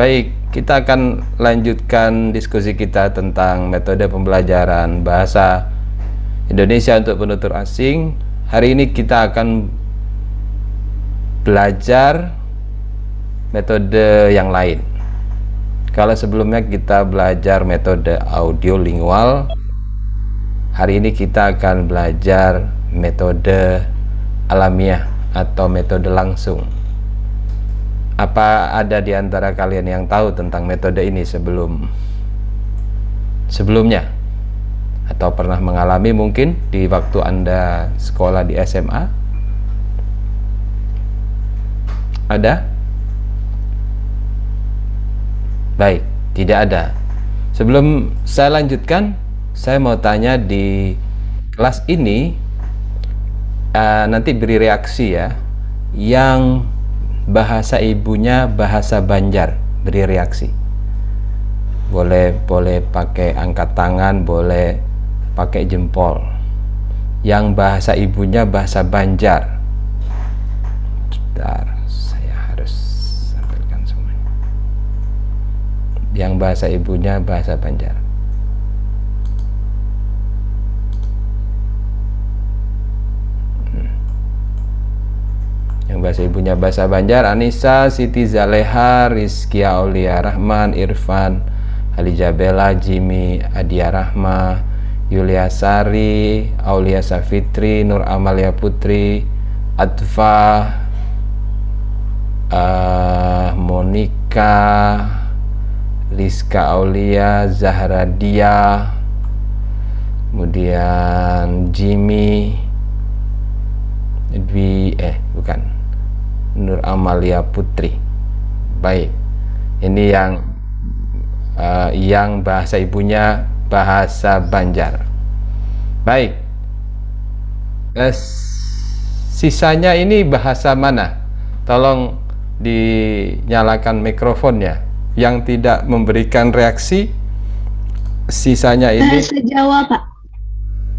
Baik, kita akan lanjutkan diskusi kita tentang metode pembelajaran bahasa Indonesia untuk penutur asing. Hari ini kita akan belajar metode yang lain. Kalau sebelumnya kita belajar metode audio lingual, hari ini kita akan belajar metode alamiah atau metode langsung apa ada di antara kalian yang tahu tentang metode ini sebelum sebelumnya atau pernah mengalami mungkin di waktu Anda sekolah di SMA? Ada? Baik, tidak ada. Sebelum saya lanjutkan, saya mau tanya di kelas ini uh, nanti beri reaksi ya. Yang bahasa ibunya bahasa Banjar. Beri reaksi. Boleh boleh pakai angkat tangan boleh pakai jempol. Yang bahasa ibunya bahasa Banjar. Bentar, saya harus sampaikan semuanya. Yang bahasa ibunya bahasa Banjar yang bahasa ibunya bahasa Banjar Anissa Siti Zaleha Rizky Aulia Rahman Irfan Halijabela Jimmy Adia Rahma Yulia Sari Aulia Safitri Nur Amalia Putri Atfa uh, Monika Liska Aulia Zahra Dia kemudian Jimmy Dwi eh bukan Nur Amalia Putri. Baik. Ini yang uh, yang bahasa ibunya bahasa Banjar. Baik. Uh, sisanya ini bahasa mana? Tolong dinyalakan mikrofonnya. Yang tidak memberikan reaksi sisanya ini bahasa Jawa, Pak.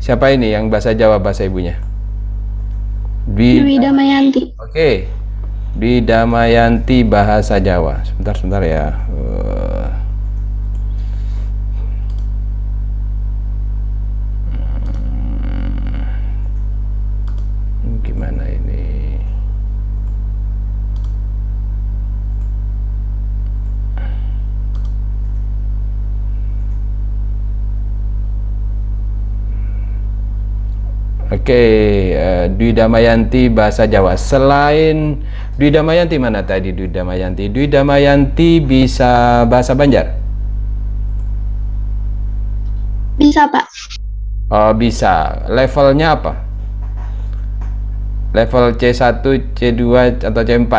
Siapa ini yang bahasa Jawa bahasa ibunya? Dwi Damayanti. Oke. Okay di Damayanti bahasa Jawa. Sebentar sebentar ya. Uh, gimana ini? Oke, okay, uh, Dwi Damayanti bahasa Jawa. Selain Dwi Damayanti mana tadi Dwi Damayanti? Dwi Damayanti bisa bahasa Banjar? Bisa, Pak. Oh, bisa. Levelnya apa? Level C1, C2 atau C4?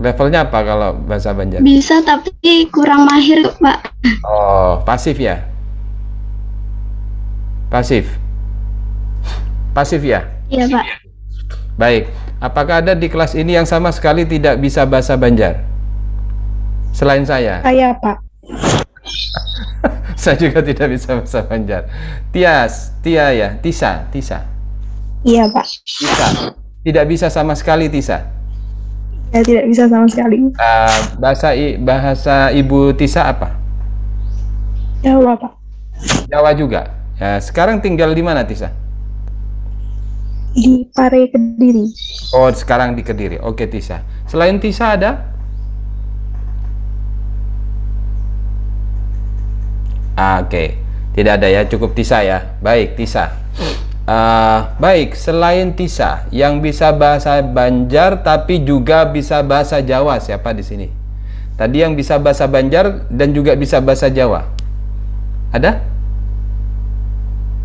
Levelnya apa kalau bahasa Banjar? Bisa, tapi kurang mahir, Pak. Oh, pasif ya? Pasif. Pasif ya? Iya, Pak. Baik. Apakah ada di kelas ini yang sama sekali tidak bisa bahasa Banjar? Selain saya. Saya, Pak. saya juga tidak bisa bahasa Banjar. Tias, Tia ya, Tisa, Tisa. Iya, Pak. Tisa. Tidak bisa sama sekali Tisa. Ya, tidak bisa sama sekali. Uh, bahasa i, bahasa Ibu Tisa apa? Jawa, Pak. Jawa juga. Ya, sekarang tinggal di mana Tisa? Di Pare Kediri. Oh, sekarang di Kediri. Oke, Tisa. Selain Tisa ada? Ah, Oke, tidak ada ya, cukup Tisa ya. Baik, Tisa. Uh, baik, selain Tisa yang bisa bahasa Banjar tapi juga bisa bahasa Jawa, siapa di sini? Tadi yang bisa bahasa Banjar dan juga bisa bahasa Jawa. Ada?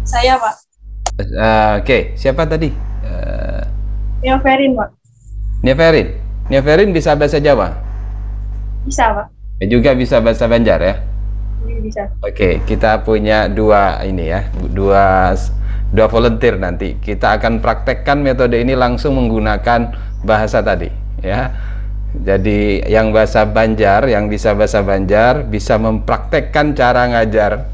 Saya, Pak. Uh, Oke, okay. siapa tadi? Uh, Neoverin, Pak. Neoverin. Neoverin bisa bahasa Jawa? Bisa, Pak. Ya, juga bisa bahasa Banjar ya? Bisa. Oke, okay, kita punya dua ini ya, dua dua volunteer nanti. Kita akan praktekkan metode ini langsung menggunakan bahasa tadi, ya. Jadi yang bahasa Banjar, yang bisa bahasa Banjar bisa mempraktekkan cara ngajar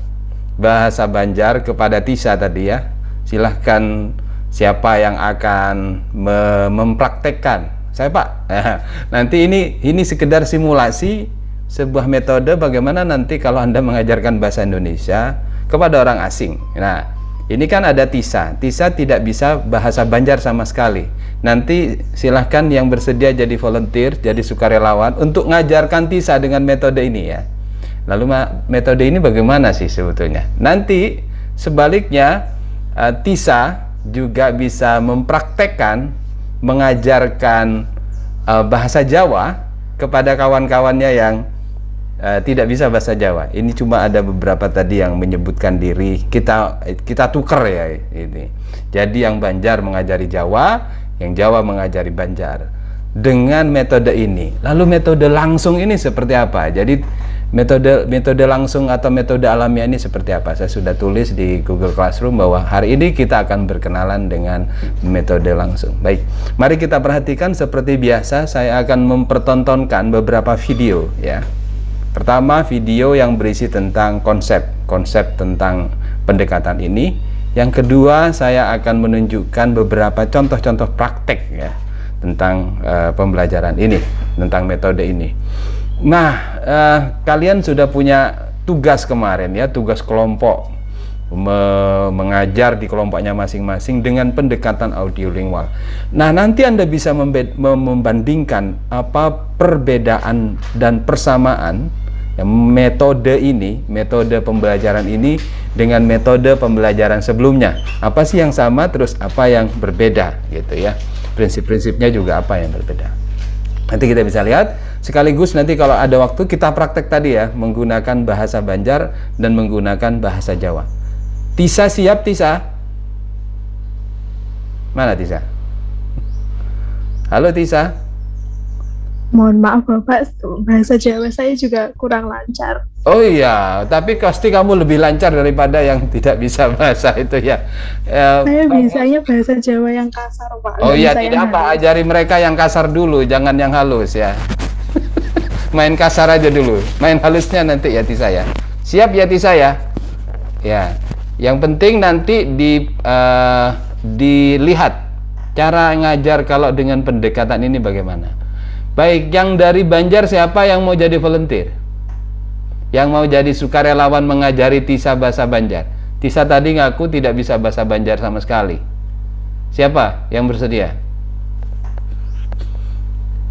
bahasa Banjar kepada Tisa tadi ya silahkan siapa yang akan me mempraktekkan Saya Pak. nanti ini ini sekedar simulasi sebuah metode bagaimana nanti kalau Anda mengajarkan bahasa Indonesia kepada orang asing. Nah, ini kan ada TISA. TISA tidak bisa bahasa Banjar sama sekali. Nanti silahkan yang bersedia jadi volunteer, jadi sukarelawan untuk ngajarkan TISA dengan metode ini ya. Lalu metode ini bagaimana sih sebetulnya? Nanti sebaliknya uh, TISA juga bisa mempraktekkan mengajarkan uh, bahasa Jawa kepada kawan-kawannya yang uh, tidak bisa bahasa Jawa. Ini cuma ada beberapa tadi yang menyebutkan diri kita kita tuker ya ini. Jadi yang Banjar mengajari Jawa, yang Jawa mengajari Banjar dengan metode ini. Lalu metode langsung ini seperti apa? Jadi metode metode langsung atau metode alamiah ini seperti apa? Saya sudah tulis di Google Classroom bahwa hari ini kita akan berkenalan dengan metode langsung. Baik, mari kita perhatikan seperti biasa saya akan mempertontonkan beberapa video ya. Pertama video yang berisi tentang konsep, konsep tentang pendekatan ini. Yang kedua saya akan menunjukkan beberapa contoh-contoh praktek ya tentang uh, pembelajaran ini, tentang metode ini. Nah, eh, kalian sudah punya tugas kemarin ya, tugas kelompok me mengajar di kelompoknya masing-masing dengan pendekatan audiolingual. Nah, nanti Anda bisa membandingkan apa perbedaan dan persamaan ya, metode ini, metode pembelajaran ini dengan metode pembelajaran sebelumnya. Apa sih yang sama terus apa yang berbeda gitu ya. Prinsip-prinsipnya juga apa yang berbeda. Nanti kita bisa lihat sekaligus nanti kalau ada waktu kita praktek tadi ya menggunakan bahasa Banjar dan menggunakan bahasa Jawa. Tisa siap Tisa? Mana Tisa? Halo Tisa. Mohon maaf Bapak, bahasa Jawa saya juga kurang lancar. Oh iya, tapi pasti kamu lebih lancar daripada yang tidak bisa bahasa itu ya. ya saya bisanya bahasa Jawa yang kasar Pak. Oh iya, tidak apa, ajari mereka yang kasar dulu, jangan yang halus ya. Main kasar aja dulu, main halusnya nanti ya Tisa ya. Siap ya Tisa ya? Ya, yang penting nanti di uh, dilihat cara ngajar kalau dengan pendekatan ini bagaimana. Baik, yang dari Banjar siapa yang mau jadi volunteer? Yang mau jadi sukarelawan mengajari Tisa bahasa Banjar? Tisa tadi ngaku tidak bisa bahasa Banjar sama sekali. Siapa yang bersedia?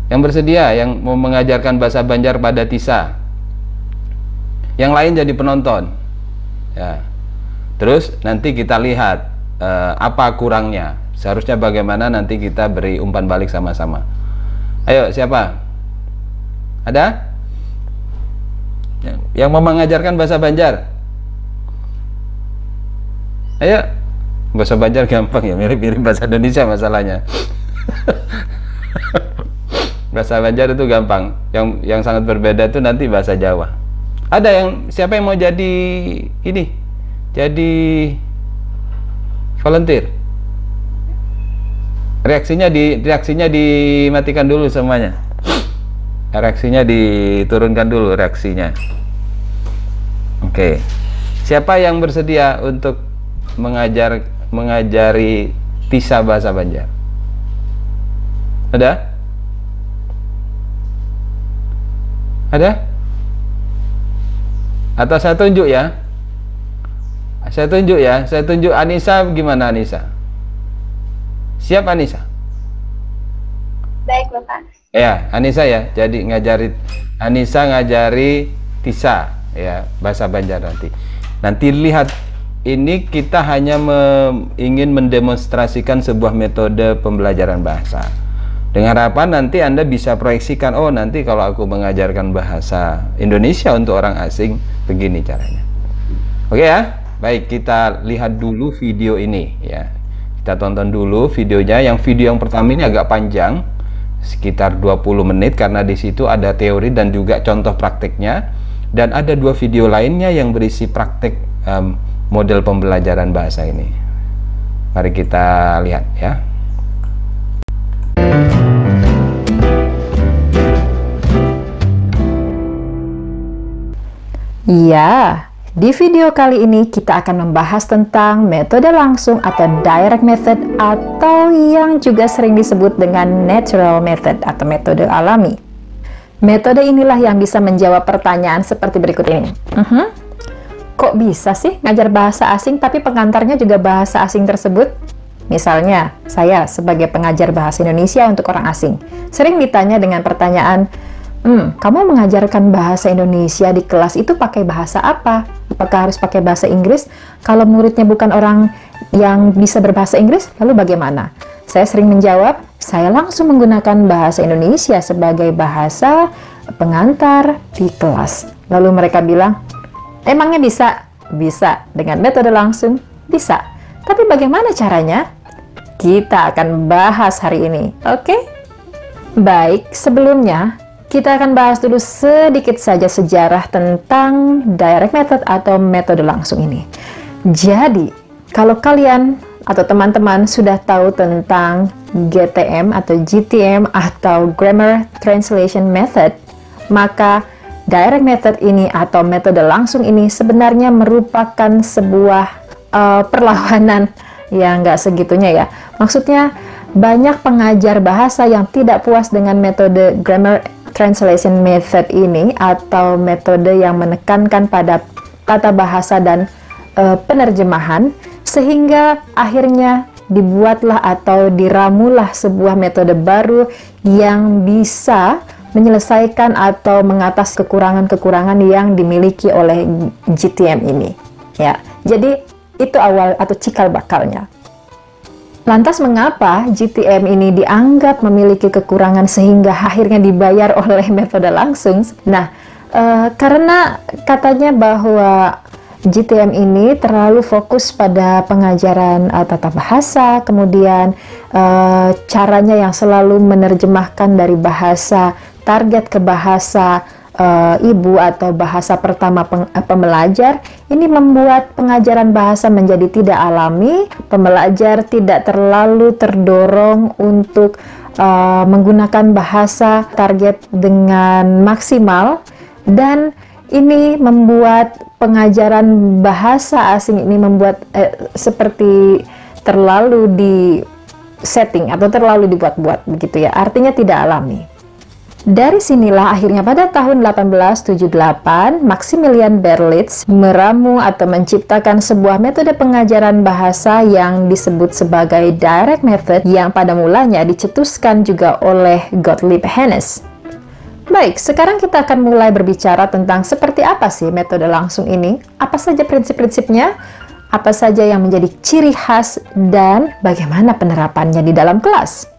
Yang bersedia yang mau mengajarkan bahasa Banjar pada Tisa. Yang lain jadi penonton. Ya. Terus nanti kita lihat uh, apa kurangnya. Seharusnya bagaimana nanti kita beri umpan balik sama-sama. Ayo, siapa? Ada? Yang mau mengajarkan bahasa Banjar? Ayo. Bahasa Banjar gampang ya, mirip-mirip bahasa Indonesia masalahnya. bahasa Banjar itu gampang. Yang yang sangat berbeda itu nanti bahasa Jawa. Ada yang siapa yang mau jadi ini? Jadi volunteer? reaksinya di reaksinya dimatikan dulu semuanya reaksinya diturunkan dulu reaksinya oke siapa yang bersedia untuk mengajar mengajari Tisa bahasa Banjar ada ada atau saya tunjuk ya saya tunjuk ya saya tunjuk Anissa gimana Anissa Siap Anissa? Baik Bapak. Ya, Anissa ya. Jadi ngajari Anissa ngajari Tisa ya bahasa Banjar nanti. Nanti lihat ini kita hanya me ingin mendemonstrasikan sebuah metode pembelajaran bahasa. Dengan harapan nanti Anda bisa proyeksikan, oh nanti kalau aku mengajarkan bahasa Indonesia untuk orang asing, begini caranya. Oke ya, baik kita lihat dulu video ini ya. Kita tonton dulu videonya. Yang video yang pertama ini agak panjang, sekitar 20 menit karena di situ ada teori dan juga contoh prakteknya. Dan ada dua video lainnya yang berisi praktek um, model pembelajaran bahasa ini. Mari kita lihat ya. Iya, Di video kali ini kita akan membahas tentang metode langsung atau direct method atau yang juga sering disebut dengan natural method atau metode alami. Metode inilah yang bisa menjawab pertanyaan seperti berikut ini. Uh mhm. -huh. Kok bisa sih ngajar bahasa asing tapi pengantarnya juga bahasa asing tersebut? Misalnya, saya sebagai pengajar bahasa Indonesia untuk orang asing, sering ditanya dengan pertanyaan, Hmm, kamu mengajarkan bahasa Indonesia di kelas itu pakai bahasa apa? Apakah harus pakai bahasa Inggris? Kalau muridnya bukan orang yang bisa berbahasa Inggris, lalu bagaimana? Saya sering menjawab, saya langsung menggunakan bahasa Indonesia sebagai bahasa pengantar di kelas. Lalu mereka bilang, emangnya bisa? Bisa, dengan metode langsung, bisa. Tapi bagaimana caranya? Kita akan bahas hari ini, oke? Okay? Baik, sebelumnya kita akan bahas dulu sedikit saja sejarah tentang direct method atau metode langsung ini. Jadi, kalau kalian atau teman-teman sudah tahu tentang GTM atau GTM atau Grammar Translation Method, maka direct method ini atau metode langsung ini sebenarnya merupakan sebuah uh, perlawanan yang nggak segitunya ya. Maksudnya banyak pengajar bahasa yang tidak puas dengan metode grammar translation method ini atau metode yang menekankan pada tata bahasa dan e, penerjemahan sehingga akhirnya dibuatlah atau diramulah sebuah metode baru yang bisa menyelesaikan atau mengatasi kekurangan-kekurangan yang dimiliki oleh GTM ini. Ya jadi itu awal atau cikal bakalnya Lantas mengapa GTM ini dianggap memiliki kekurangan sehingga akhirnya dibayar oleh metode langsung? Nah, e, karena katanya bahwa GTM ini terlalu fokus pada pengajaran e, tata bahasa, kemudian e, caranya yang selalu menerjemahkan dari bahasa target ke bahasa uh, ibu atau bahasa pertama peng, uh, pembelajar ini membuat pengajaran bahasa menjadi tidak alami, pembelajar tidak terlalu terdorong untuk uh, menggunakan bahasa target dengan maksimal. Dan ini membuat pengajaran bahasa asing ini membuat eh, seperti terlalu di setting atau terlalu dibuat-buat begitu ya. Artinya tidak alami dari sinilah akhirnya pada tahun 1878, Maximilian Berlitz meramu atau menciptakan sebuah metode pengajaran bahasa yang disebut sebagai direct method yang pada mulanya dicetuskan juga oleh Gottlieb Hennes. Baik, sekarang kita akan mulai berbicara tentang seperti apa sih metode langsung ini, apa saja prinsip-prinsipnya, apa saja yang menjadi ciri khas, dan bagaimana penerapannya di dalam kelas.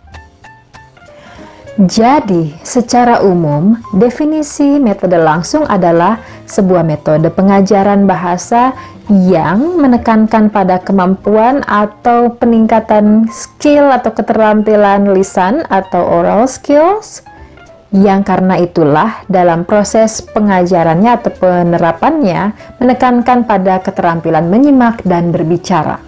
Jadi, secara umum, definisi metode langsung adalah sebuah metode pengajaran bahasa yang menekankan pada kemampuan atau peningkatan skill atau keterampilan lisan atau oral skills yang karena itulah dalam proses pengajarannya atau penerapannya menekankan pada keterampilan menyimak dan berbicara.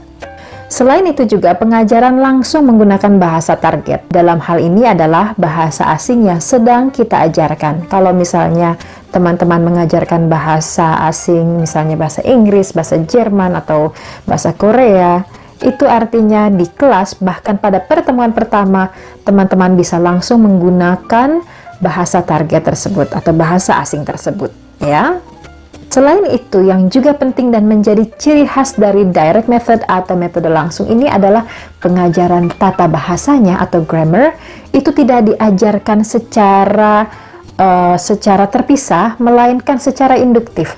Selain itu juga pengajaran langsung menggunakan bahasa target. Dalam hal ini adalah bahasa asing yang sedang kita ajarkan. Kalau misalnya teman-teman mengajarkan bahasa asing, misalnya bahasa Inggris, bahasa Jerman, atau bahasa Korea, itu artinya di kelas bahkan pada pertemuan pertama teman-teman bisa langsung menggunakan bahasa target tersebut atau bahasa asing tersebut ya Selain itu, yang juga penting dan menjadi ciri khas dari direct method atau metode langsung ini adalah pengajaran tata bahasanya atau grammar itu tidak diajarkan secara uh, secara terpisah, melainkan secara induktif.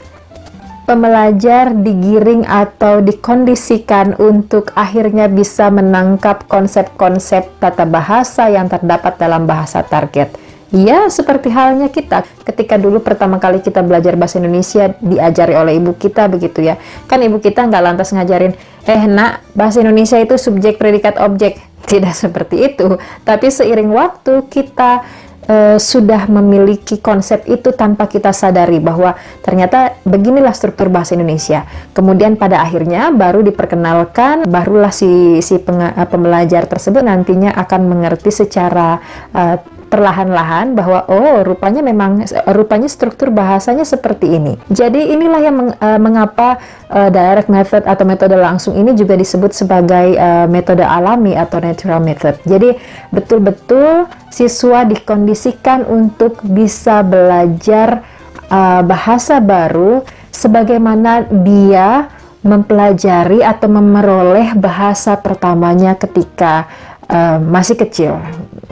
Pembelajar digiring atau dikondisikan untuk akhirnya bisa menangkap konsep-konsep tata bahasa yang terdapat dalam bahasa target Ya, seperti halnya kita ketika dulu pertama kali kita belajar bahasa Indonesia diajari oleh ibu kita begitu ya. Kan ibu kita nggak lantas ngajarin, eh nak, bahasa Indonesia itu subjek, predikat, objek. Tidak seperti itu. Tapi seiring waktu kita uh, sudah memiliki konsep itu tanpa kita sadari bahwa ternyata beginilah struktur bahasa Indonesia. Kemudian pada akhirnya baru diperkenalkan, barulah si si pembelajar tersebut nantinya akan mengerti secara uh, perlahan-lahan bahwa oh rupanya memang rupanya struktur bahasanya seperti ini. Jadi inilah yang uh, mengapa uh, direct method atau metode langsung ini juga disebut sebagai uh, metode alami atau natural method. Jadi betul-betul siswa dikondisikan untuk bisa belajar uh, bahasa baru sebagaimana dia mempelajari atau memeroleh bahasa pertamanya ketika uh, masih kecil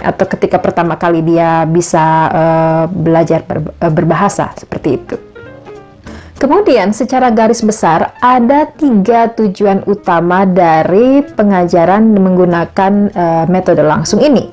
atau ketika pertama kali dia bisa uh, belajar ber, uh, berbahasa seperti itu. Kemudian secara garis besar ada tiga tujuan utama dari pengajaran menggunakan uh, metode langsung ini.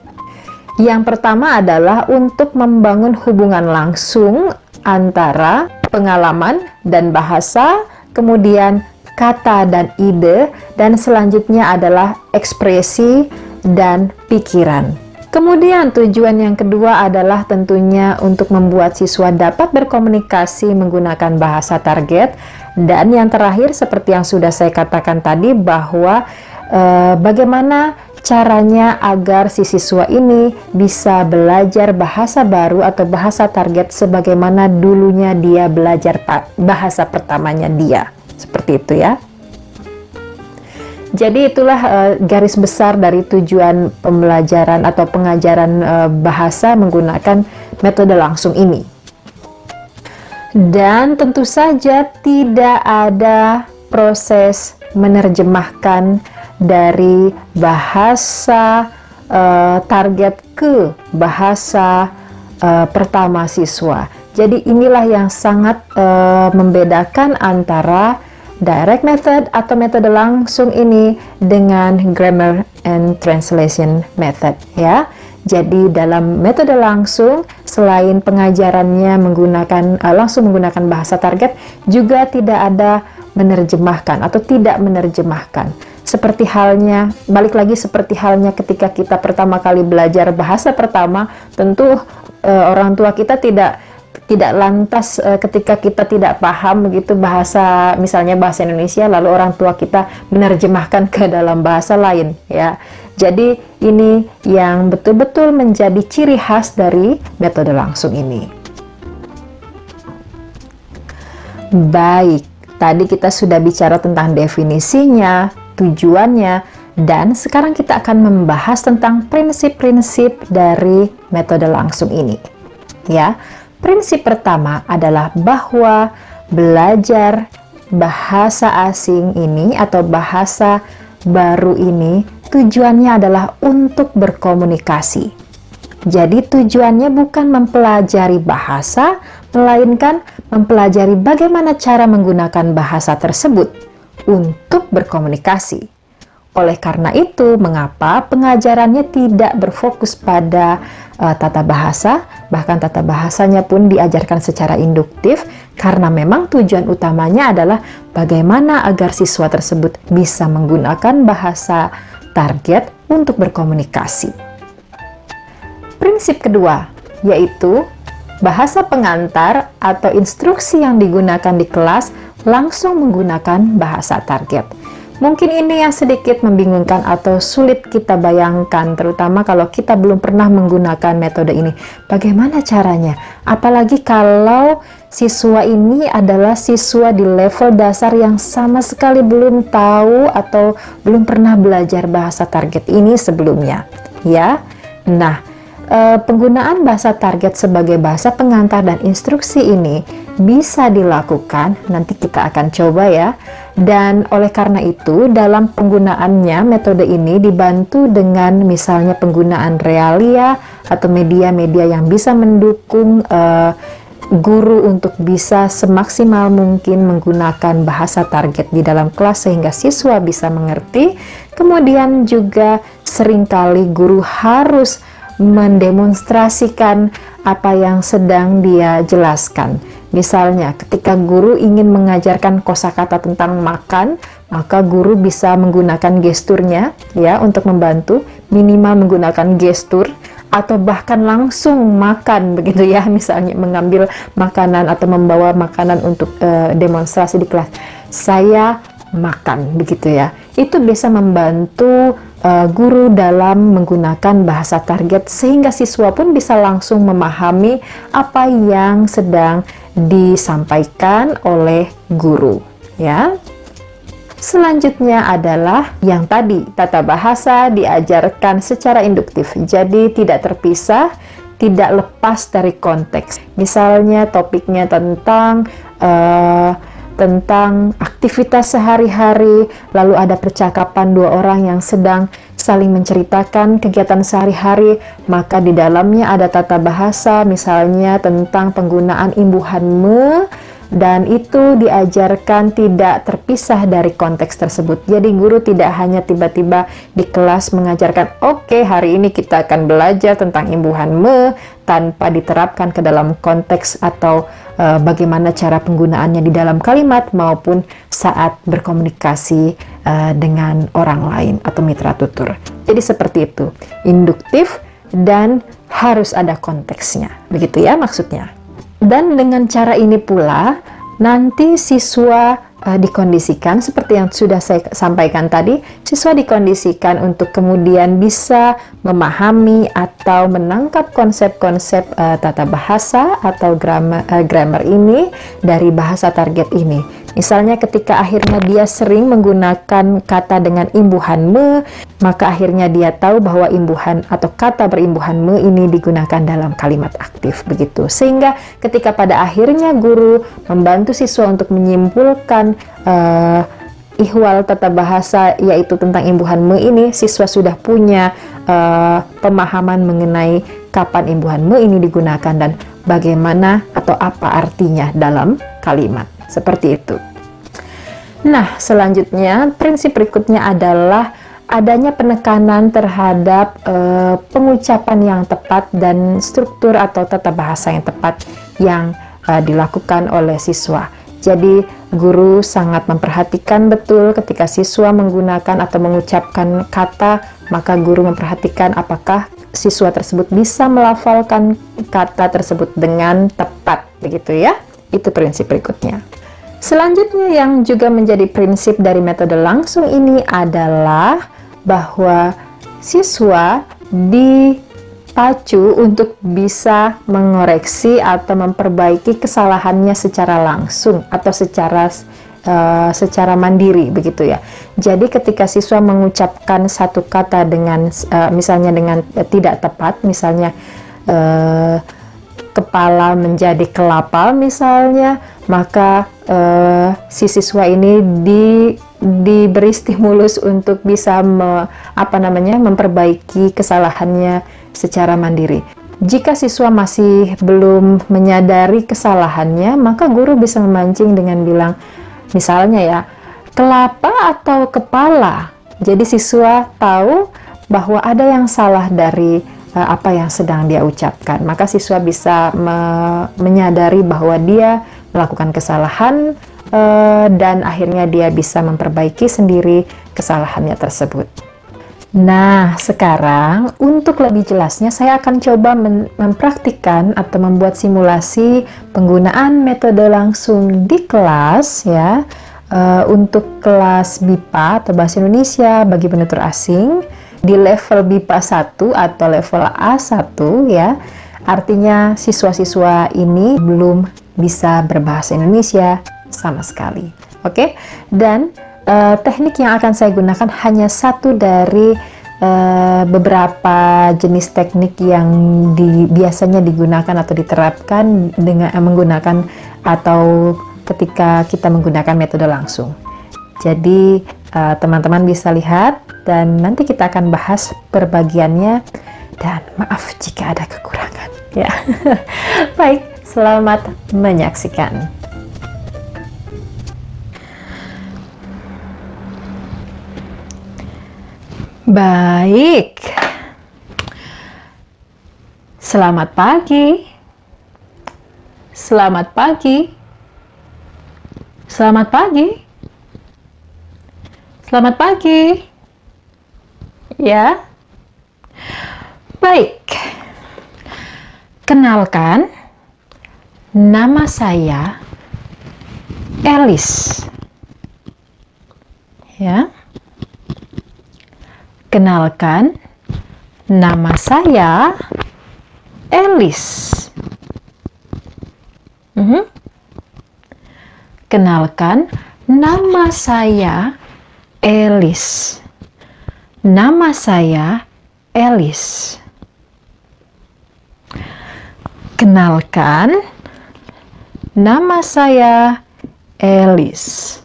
Yang pertama adalah untuk membangun hubungan langsung antara pengalaman dan bahasa, kemudian kata dan ide, dan selanjutnya adalah ekspresi dan pikiran. Kemudian tujuan yang kedua adalah tentunya untuk membuat siswa dapat berkomunikasi menggunakan bahasa target dan yang terakhir seperti yang sudah saya katakan tadi bahwa eh, bagaimana caranya agar si siswa ini bisa belajar bahasa baru atau bahasa target sebagaimana dulunya dia belajar bahasa pertamanya dia. Seperti itu ya. Jadi itulah uh, garis besar dari tujuan pembelajaran atau pengajaran uh, bahasa menggunakan metode langsung ini. Dan tentu saja tidak ada proses menerjemahkan dari bahasa uh, target ke bahasa uh, pertama siswa. Jadi inilah yang sangat uh, membedakan antara direct method atau metode langsung ini dengan grammar and translation method ya. Jadi dalam metode langsung selain pengajarannya menggunakan uh, langsung menggunakan bahasa target juga tidak ada menerjemahkan atau tidak menerjemahkan. Seperti halnya balik lagi seperti halnya ketika kita pertama kali belajar bahasa pertama, tentu uh, orang tua kita tidak tidak lantas uh, ketika kita tidak paham begitu bahasa misalnya bahasa Indonesia lalu orang tua kita menerjemahkan ke dalam bahasa lain ya. Jadi ini yang betul-betul menjadi ciri khas dari metode langsung ini. Baik, tadi kita sudah bicara tentang definisinya, tujuannya, dan sekarang kita akan membahas tentang prinsip-prinsip dari metode langsung ini. Ya, Prinsip pertama adalah bahwa belajar bahasa asing ini atau bahasa baru ini tujuannya adalah untuk berkomunikasi. Jadi tujuannya bukan mempelajari bahasa, melainkan mempelajari bagaimana cara menggunakan bahasa tersebut untuk berkomunikasi. Oleh karena itu, mengapa pengajarannya tidak berfokus pada uh, tata bahasa, bahkan tata bahasanya pun diajarkan secara induktif, karena memang tujuan utamanya adalah bagaimana agar siswa tersebut bisa menggunakan bahasa target untuk berkomunikasi. Prinsip kedua yaitu bahasa pengantar atau instruksi yang digunakan di kelas langsung menggunakan bahasa target. Mungkin ini yang sedikit membingungkan atau sulit kita bayangkan, terutama kalau kita belum pernah menggunakan metode ini. Bagaimana caranya? Apalagi kalau siswa ini adalah siswa di level dasar yang sama sekali belum tahu atau belum pernah belajar bahasa target ini sebelumnya, ya. Nah, eh, penggunaan bahasa target sebagai bahasa pengantar dan instruksi ini bisa dilakukan, nanti kita akan coba ya dan oleh karena itu, dalam penggunaannya, metode ini dibantu dengan misalnya penggunaan realia atau media-media yang bisa mendukung uh, guru untuk bisa semaksimal mungkin menggunakan bahasa target di dalam kelas sehingga siswa bisa mengerti. Kemudian juga sering kali guru harus mendemonstrasikan apa yang sedang dia jelaskan. Misalnya, ketika guru ingin mengajarkan kosakata tentang makan, maka guru bisa menggunakan gesturnya ya untuk membantu, minimal menggunakan gestur atau bahkan langsung makan begitu ya, misalnya mengambil makanan atau membawa makanan untuk uh, demonstrasi di kelas. Saya makan begitu ya. Itu bisa membantu uh, guru dalam menggunakan bahasa target sehingga siswa pun bisa langsung memahami apa yang sedang disampaikan oleh guru ya. Selanjutnya adalah yang tadi, tata bahasa diajarkan secara induktif. Jadi tidak terpisah, tidak lepas dari konteks. Misalnya topiknya tentang uh, tentang aktivitas sehari-hari, lalu ada percakapan dua orang yang sedang saling menceritakan kegiatan sehari-hari, maka di dalamnya ada tata bahasa, misalnya tentang penggunaan imbuhan me, dan itu diajarkan tidak terpisah dari konteks tersebut. Jadi guru tidak hanya tiba-tiba di kelas mengajarkan, oke okay, hari ini kita akan belajar tentang imbuhan me tanpa diterapkan ke dalam konteks atau uh, bagaimana cara penggunaannya di dalam kalimat maupun saat berkomunikasi uh, dengan orang lain atau mitra tutur. Jadi seperti itu, induktif dan harus ada konteksnya. Begitu ya maksudnya. Dan dengan cara ini pula, nanti siswa uh, dikondisikan seperti yang sudah saya sampaikan tadi, siswa dikondisikan untuk kemudian bisa memahami atau menangkap konsep-konsep uh, tata bahasa atau grammar, uh, grammar ini dari bahasa target ini. Misalnya ketika akhirnya dia sering menggunakan kata dengan imbuhan me, maka akhirnya dia tahu bahwa imbuhan atau kata berimbuhan me ini digunakan dalam kalimat aktif begitu. Sehingga ketika pada akhirnya guru membantu siswa untuk menyimpulkan uh, ihwal tata bahasa yaitu tentang imbuhan me ini, siswa sudah punya uh, pemahaman mengenai kapan imbuhan me ini digunakan dan bagaimana atau apa artinya dalam kalimat. Seperti itu. Nah, selanjutnya prinsip berikutnya adalah adanya penekanan terhadap uh, pengucapan yang tepat dan struktur atau tata bahasa yang tepat yang uh, dilakukan oleh siswa. Jadi, guru sangat memperhatikan betul ketika siswa menggunakan atau mengucapkan kata, maka guru memperhatikan apakah siswa tersebut bisa melafalkan kata tersebut dengan tepat, begitu ya. Itu prinsip berikutnya. Selanjutnya yang juga menjadi prinsip dari metode langsung ini adalah bahwa siswa dipacu untuk bisa mengoreksi atau memperbaiki kesalahannya secara langsung atau secara uh, secara mandiri begitu ya. Jadi ketika siswa mengucapkan satu kata dengan uh, misalnya dengan uh, tidak tepat, misalnya uh, kepala menjadi kelapa misalnya, maka uh, si siswa ini di diberi stimulus untuk bisa me, apa namanya memperbaiki kesalahannya secara mandiri. Jika siswa masih belum menyadari kesalahannya, maka guru bisa memancing dengan bilang, misalnya ya, kelapa atau kepala. Jadi siswa tahu bahwa ada yang salah dari apa yang sedang dia ucapkan. Maka siswa bisa me menyadari bahwa dia melakukan kesalahan uh, dan akhirnya dia bisa memperbaiki sendiri kesalahannya tersebut. Nah, sekarang untuk lebih jelasnya saya akan coba mempraktikkan atau membuat simulasi penggunaan metode langsung di kelas ya uh, untuk kelas BIPA atau Bahasa Indonesia bagi penutur asing di level BIPA 1 atau level A1 ya. Artinya siswa-siswa ini belum bisa berbahasa Indonesia sama sekali. Oke. Okay? Dan uh, teknik yang akan saya gunakan hanya satu dari uh, beberapa jenis teknik yang di, biasanya digunakan atau diterapkan dengan uh, menggunakan atau ketika kita menggunakan metode langsung. Jadi teman-teman uh, bisa lihat dan nanti kita akan bahas perbagiannya. Dan maaf jika ada kekurangan ya. Baik selamat menyaksikan. Baik. Selamat pagi. Selamat pagi. Selamat pagi selamat pagi ya. Baik. Kenalkan, nama saya Elis. Ya. Kenalkan, nama saya Elis. Mhm. Kenalkan, nama saya Elis. Nama saya Elis. Kenalkan, nama saya Elis.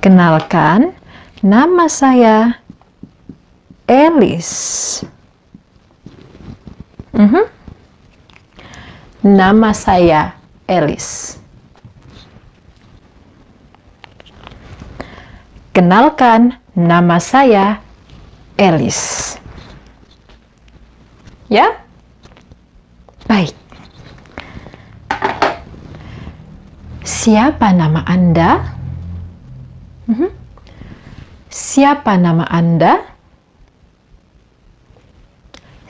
Kenalkan, nama saya Elis. Mhm. Nama saya Elis. Kenalkan, nama saya Elis. Ya? Baik. Siapa nama Anda? Mhm. Siapa nama Anda?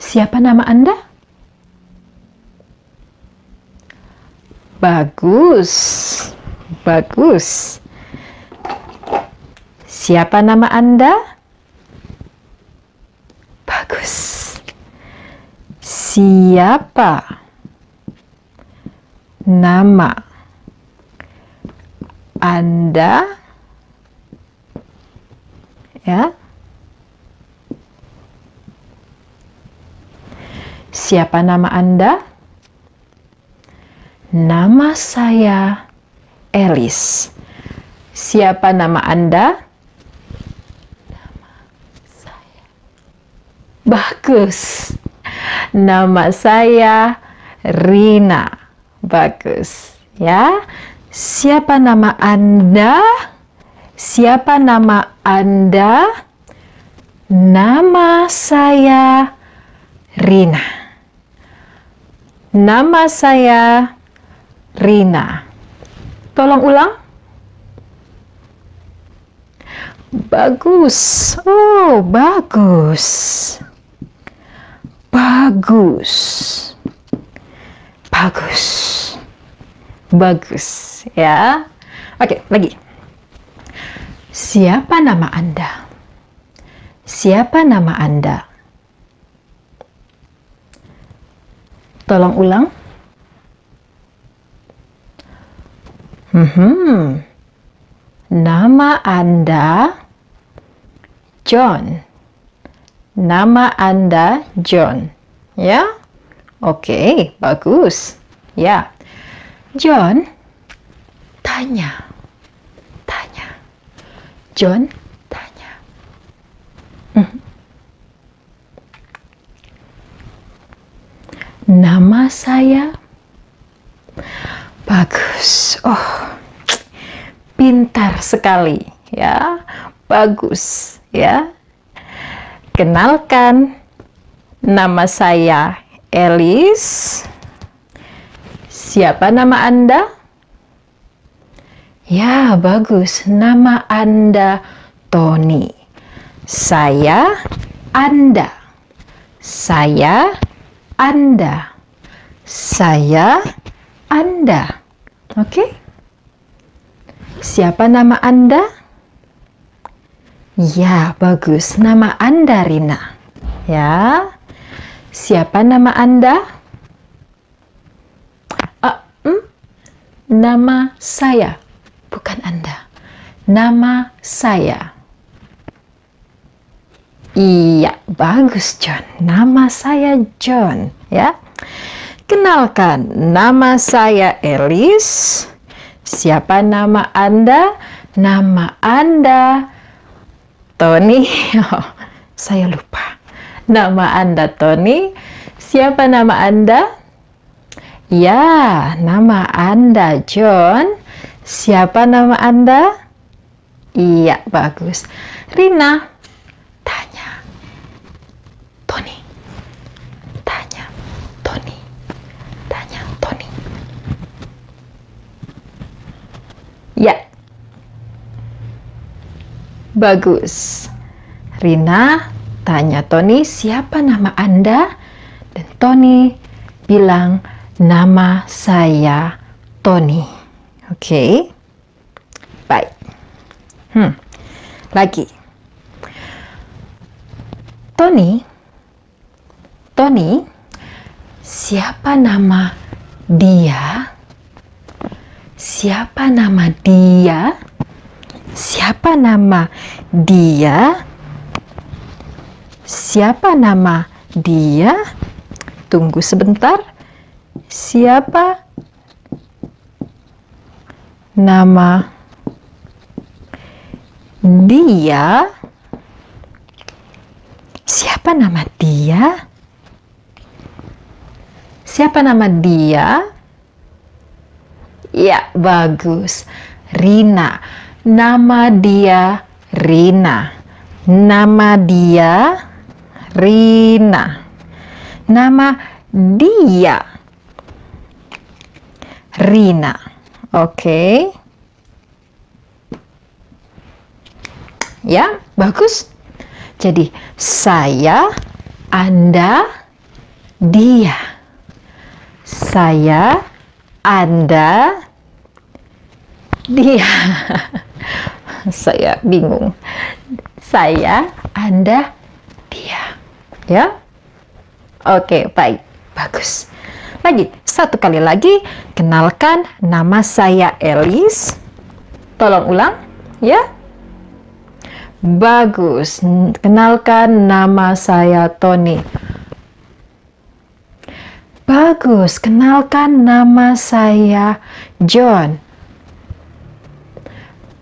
Siapa nama Anda? Bagus. Bagus. Siapa nama Anda? Bagus. Siapa nama Anda? Ya. Siapa nama Anda? Nama saya Elis. Siapa nama Anda? Nama saya. Bagus. Nama saya Rina. Bagus. Ya. Siapa nama Anda? Siapa nama Anda? Nama saya Rina. Nama saya Rina. Tolong ulang. Bagus. Oh, bagus. Bagus. Bagus. Bagus, ya. Oke, lagi. Siapa nama Anda? Siapa nama Anda? Tolong ulang. Hmm, nama Anda John. Nama Anda John. Ya? Oke, bagus. Ya. John tanya. Tanya. John tanya. Hmm. Nama saya bagus. Oh, pintar sekali ya. Bagus ya. Kenalkan nama saya Elis. Siapa nama Anda? Ya, bagus. Nama Anda Tony. Saya Anda. Saya Anda. Saya Anda. Oke? Siapa nama Anda? Ya, bagus. Nama Anda Rina. Ya. Siapa nama Anda? Hmm? Nama saya, bukan Anda. Nama saya. Iya, bagus John. Nama saya John, ya. Kenalkan, nama saya Elis. Siapa nama Anda? Nama Anda Tony. Oh, saya lupa. Nama Anda Tony. Siapa nama Anda? Ya, nama Anda John. Siapa nama Anda? Iya, bagus. Rina, tanya. Tony. Tanya. Tony. Tanya Tony. Ya. Bagus. Rina tanya Tony siapa nama Anda? Dan Tony bilang nama saya Tony. Oke. Okay. Baik. Hmm. Lagi. Tony. Tony. Siapa nama dia? Siapa nama dia? Siapa nama dia? Siapa nama dia? Tunggu sebentar. Siapa nama dia? Siapa nama dia? Siapa nama dia? Ya, bagus. Rina. Nama dia Rina. Nama dia Rina. Nama dia Rina. Oke. Okay. Ya, bagus. Jadi, saya, Anda, dia. Saya, Anda, dia. Saya bingung. Saya, Anda, dia. Ya. Oke, baik. Bagus. Lagi, satu kali lagi. Kenalkan nama saya Elis. Tolong ulang, ya. Bagus. Kenalkan nama saya Tony. Bagus. Kenalkan nama saya John.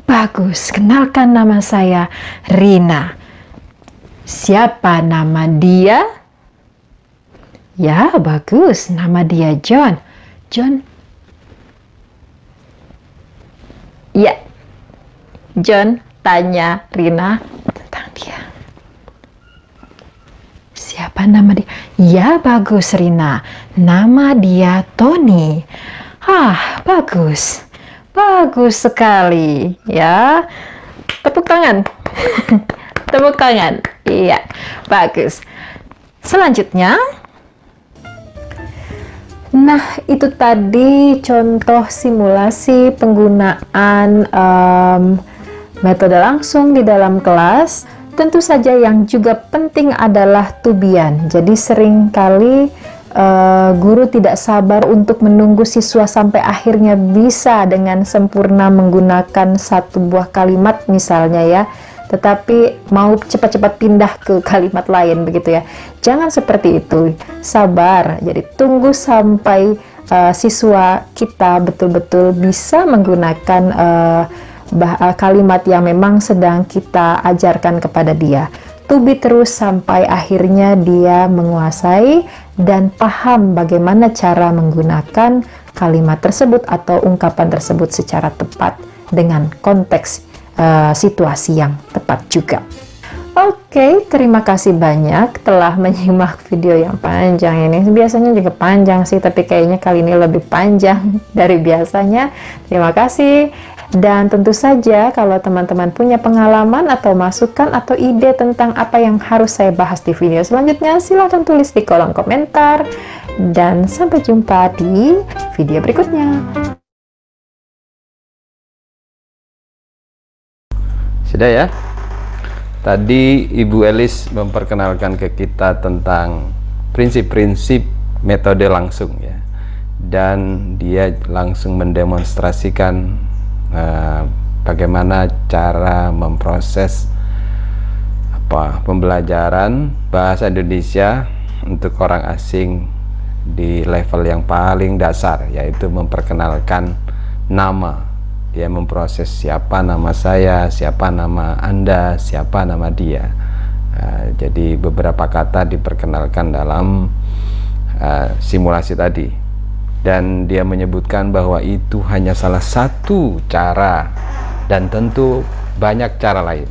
Bagus. Kenalkan nama saya Rina. Siapa nama dia? Ya, bagus. Nama dia John. John. Ya. John tanya Rina tentang dia. Siapa nama dia? Ya, bagus Rina. Nama dia Tony. Ah, bagus. Bagus sekali, ya. Tepuk tangan. Tepuk tangan. Iya, bagus. Selanjutnya, Nah, itu tadi contoh simulasi penggunaan um, metode langsung di dalam kelas. Tentu saja yang juga penting adalah tubian. Jadi sering kali uh, guru tidak sabar untuk menunggu siswa sampai akhirnya bisa dengan sempurna menggunakan satu buah kalimat misalnya ya tetapi mau cepat-cepat pindah ke kalimat lain begitu ya. Jangan seperti itu. Sabar. Jadi tunggu sampai uh, siswa kita betul-betul bisa menggunakan uh, kalimat yang memang sedang kita ajarkan kepada dia. Tubi terus sampai akhirnya dia menguasai dan paham bagaimana cara menggunakan kalimat tersebut atau ungkapan tersebut secara tepat dengan konteks uh, situasi yang tepat juga. Oke, okay, terima kasih banyak telah menyimak video yang panjang ini. Biasanya juga panjang sih, tapi kayaknya kali ini lebih panjang dari biasanya. Terima kasih. Dan tentu saja kalau teman-teman punya pengalaman atau masukan atau ide tentang apa yang harus saya bahas di video selanjutnya, silahkan tulis di kolom komentar. Dan sampai jumpa di video berikutnya. Sudah ya? Tadi Ibu Elis memperkenalkan ke kita tentang prinsip-prinsip metode langsung ya. Dan dia langsung mendemonstrasikan uh, bagaimana cara memproses apa pembelajaran bahasa Indonesia untuk orang asing di level yang paling dasar yaitu memperkenalkan nama dia memproses siapa nama saya, siapa nama Anda, siapa nama dia. Uh, jadi beberapa kata diperkenalkan dalam uh, simulasi tadi. Dan dia menyebutkan bahwa itu hanya salah satu cara dan tentu banyak cara lain.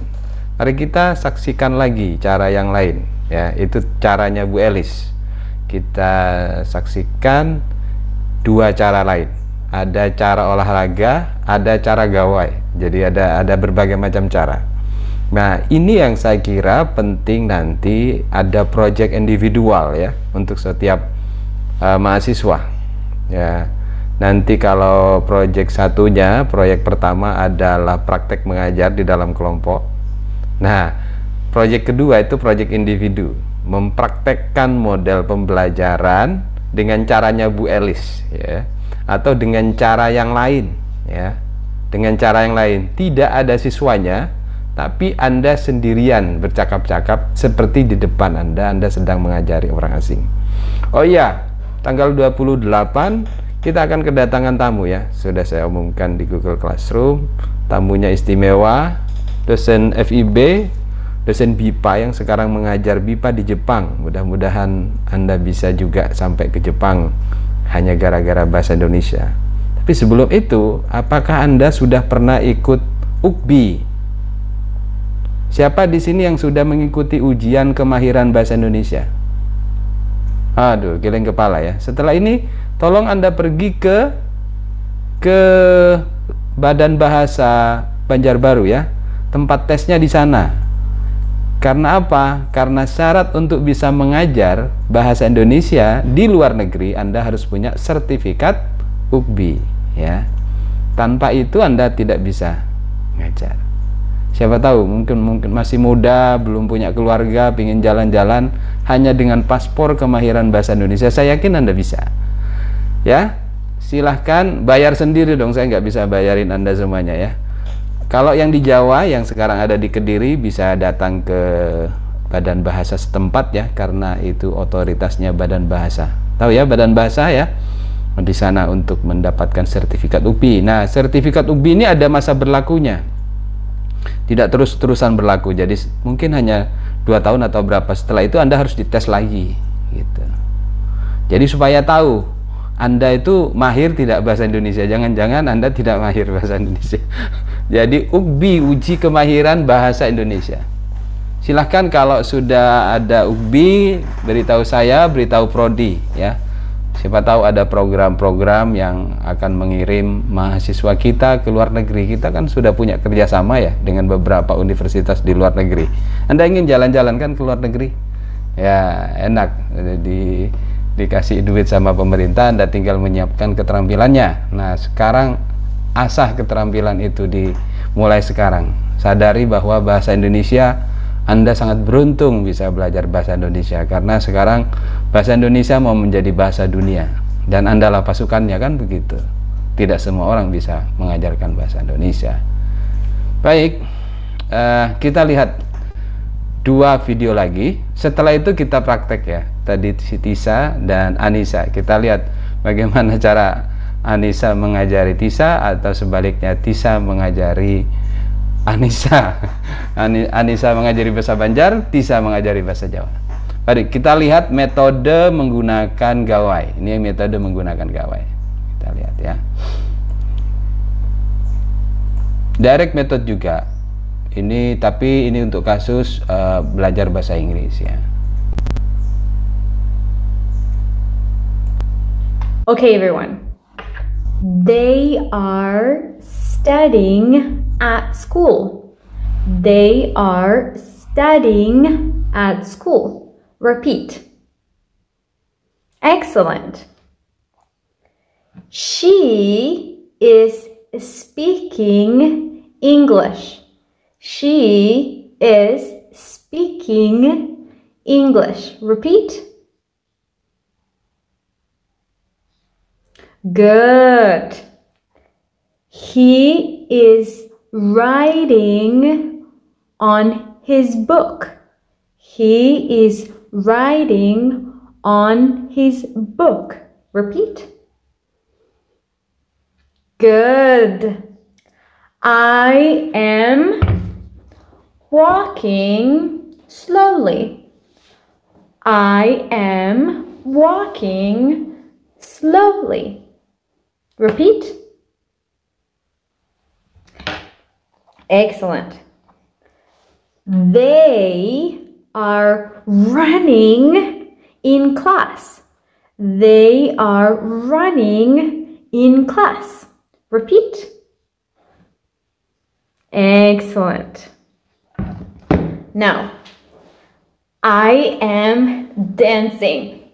Mari kita saksikan lagi cara yang lain ya, itu caranya Bu Elis. Kita saksikan dua cara lain ada cara olahraga, ada cara gawai. Jadi ada ada berbagai macam cara. Nah, ini yang saya kira penting nanti ada project individual ya untuk setiap uh, mahasiswa. Ya. Nanti kalau proyek satunya, proyek pertama adalah praktek mengajar di dalam kelompok. Nah, proyek kedua itu proyek individu, mempraktekkan model pembelajaran dengan caranya Bu Elis ya atau dengan cara yang lain ya. Dengan cara yang lain, tidak ada siswanya tapi Anda sendirian bercakap-cakap seperti di depan Anda. Anda sedang mengajari orang asing. Oh iya, tanggal 28 kita akan kedatangan tamu ya. Sudah saya umumkan di Google Classroom. Tamunya istimewa dosen FIB dosen BIPA yang sekarang mengajar BIPA di Jepang. Mudah-mudahan Anda bisa juga sampai ke Jepang hanya gara-gara bahasa Indonesia tapi sebelum itu apakah Anda sudah pernah ikut UKBI siapa di sini yang sudah mengikuti ujian kemahiran bahasa Indonesia aduh geleng kepala ya setelah ini tolong Anda pergi ke ke Badan Bahasa Banjarbaru ya. Tempat tesnya di sana. Karena apa? Karena syarat untuk bisa mengajar bahasa Indonesia di luar negeri Anda harus punya sertifikat UKBI ya. Tanpa itu Anda tidak bisa mengajar. Siapa tahu mungkin mungkin masih muda, belum punya keluarga, ingin jalan-jalan hanya dengan paspor kemahiran bahasa Indonesia. Saya yakin Anda bisa ya silahkan bayar sendiri dong saya nggak bisa bayarin anda semuanya ya kalau yang di Jawa yang sekarang ada di Kediri bisa datang ke badan bahasa setempat ya karena itu otoritasnya badan bahasa. Tahu ya badan bahasa ya? Di sana untuk mendapatkan sertifikat UPI nah sertifikat UPI ini ada masa berlakunya. Tidak terus-terusan berlaku. Jadi mungkin hanya dua tahun atau berapa setelah itu anda harus dites lagi gitu. Jadi supaya tahu anda itu mahir tidak bahasa Indonesia. Jangan-jangan Anda tidak mahir bahasa Indonesia. Jadi UKBI uji kemahiran bahasa Indonesia. Silahkan kalau sudah ada UKBI beritahu saya, beritahu prodi ya. Siapa tahu ada program-program yang akan mengirim mahasiswa kita ke luar negeri. Kita kan sudah punya kerjasama ya dengan beberapa universitas di luar negeri. Anda ingin jalan-jalan kan ke luar negeri? Ya enak. Jadi dikasih duit sama pemerintah Anda tinggal menyiapkan keterampilannya nah sekarang asah keterampilan itu dimulai sekarang. Sadari bahwa bahasa Indonesia Anda sangat beruntung bisa belajar bahasa Indonesia. Karena sekarang bahasa Indonesia mau menjadi bahasa dunia. Dan Anda lah pasukannya kan begitu. Tidak semua orang bisa mengajarkan bahasa Indonesia. Baik uh, kita lihat dua video lagi. Setelah itu kita praktek ya. Tadi si Tisa dan Anissa. Kita lihat bagaimana cara Anissa mengajari Tisa atau sebaliknya Tisa mengajari Anissa? Anissa mengajari bahasa Banjar Tisa mengajari bahasa Jawa. Mari kita lihat metode menggunakan gawai. Ini metode menggunakan gawai. Kita lihat ya. Direct method juga. Ini tapi ini untuk kasus uh, belajar bahasa Inggris ya. Okay, everyone. They are studying at school. They are studying at school. Repeat. Excellent. She is speaking English. She is speaking English. Repeat. Good. He is writing on his book. He is writing on his book. Repeat. Good. I am walking slowly. I am walking slowly. Repeat. Excellent. They are running in class. They are running in class. Repeat. Excellent. Now, I am dancing.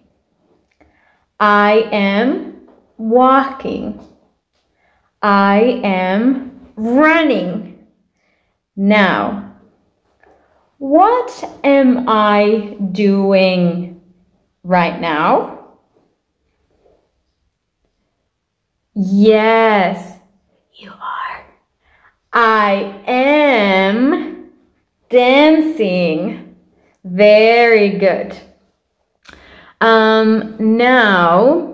I am walking. I am running. Now, what am I doing right now? Yes, you are. I am dancing. Very good. Um, now,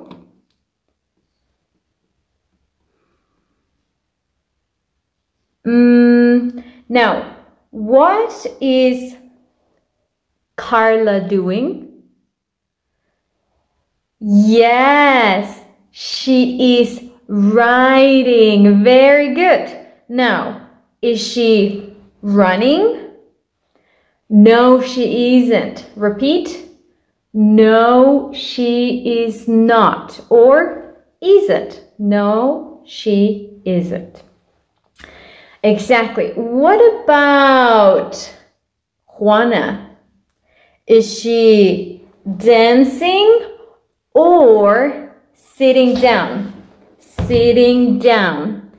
mm, now, what is Carla doing? Yes, she is riding. Very good. Now, is she running? No, she isn't. Repeat. No, she is not. Or isn't. No, she isn't. Exactly. What about Juana? Is she dancing or sitting down? Sitting down.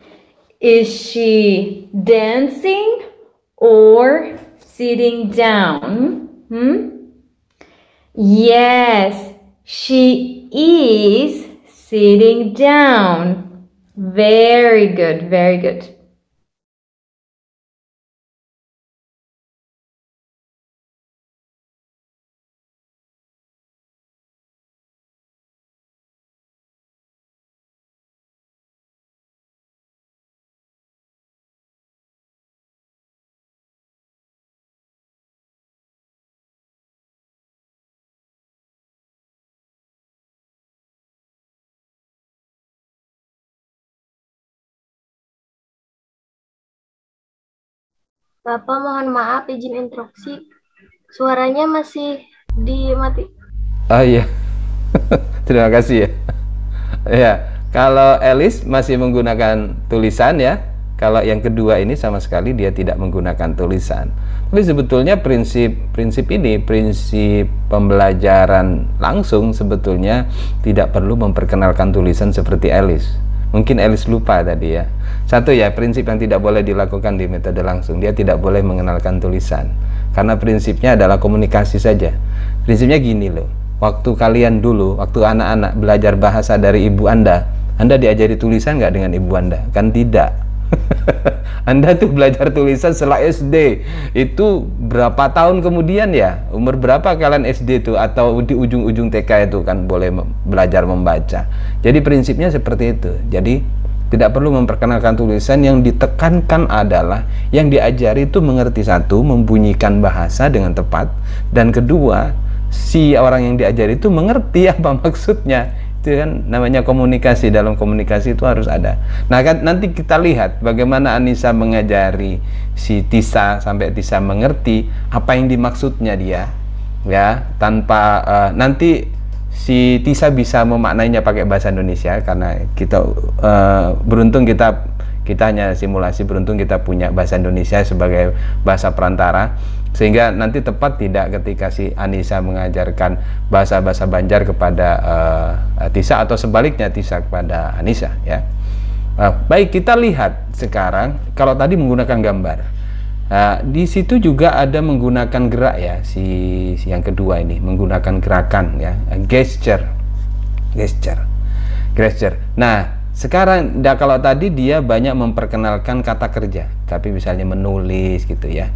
Is she dancing or sitting down? Hmm? Yes, she is sitting down. Very good, very good. Bapak mohon maaf izin interupsi. Suaranya masih dimati. Oh iya, terima kasih ya. Ya, kalau Elis masih menggunakan tulisan ya. Kalau yang kedua ini sama sekali dia tidak menggunakan tulisan. Tapi sebetulnya prinsip-prinsip ini, prinsip pembelajaran langsung sebetulnya tidak perlu memperkenalkan tulisan seperti Elis. Mungkin Elis lupa tadi ya. Satu ya, prinsip yang tidak boleh dilakukan di metode langsung. Dia tidak boleh mengenalkan tulisan. Karena prinsipnya adalah komunikasi saja. Prinsipnya gini loh. Waktu kalian dulu, waktu anak-anak belajar bahasa dari ibu Anda, Anda diajari tulisan nggak dengan ibu Anda? Kan tidak. Anda tuh belajar tulisan setelah SD itu berapa tahun kemudian ya? Umur berapa kalian SD itu atau di ujung-ujung TK itu kan boleh belajar membaca. Jadi prinsipnya seperti itu. Jadi tidak perlu memperkenalkan tulisan. Yang ditekankan adalah yang diajari itu mengerti satu membunyikan bahasa dengan tepat. Dan kedua si orang yang diajari itu mengerti apa maksudnya itu kan namanya komunikasi. Dalam komunikasi itu harus ada. Nah kan nanti kita lihat bagaimana Anissa mengajari si Tisa sampai Tisa mengerti apa yang dimaksudnya dia ya. Tanpa uh, nanti si Tisa bisa memaknainya pakai bahasa Indonesia karena kita uh, beruntung kita kita hanya simulasi beruntung kita punya bahasa Indonesia sebagai bahasa perantara sehingga nanti tepat tidak ketika si Anissa mengajarkan bahasa-bahasa Banjar kepada uh, Tisa atau sebaliknya Tisa kepada Anissa ya. Uh, baik kita lihat sekarang kalau tadi menggunakan gambar. Uh, di situ juga ada menggunakan gerak ya si, si yang kedua ini menggunakan gerakan ya gesture. Gesture. Gesture. Nah sekarang kalau tadi dia banyak memperkenalkan kata kerja tapi misalnya menulis gitu ya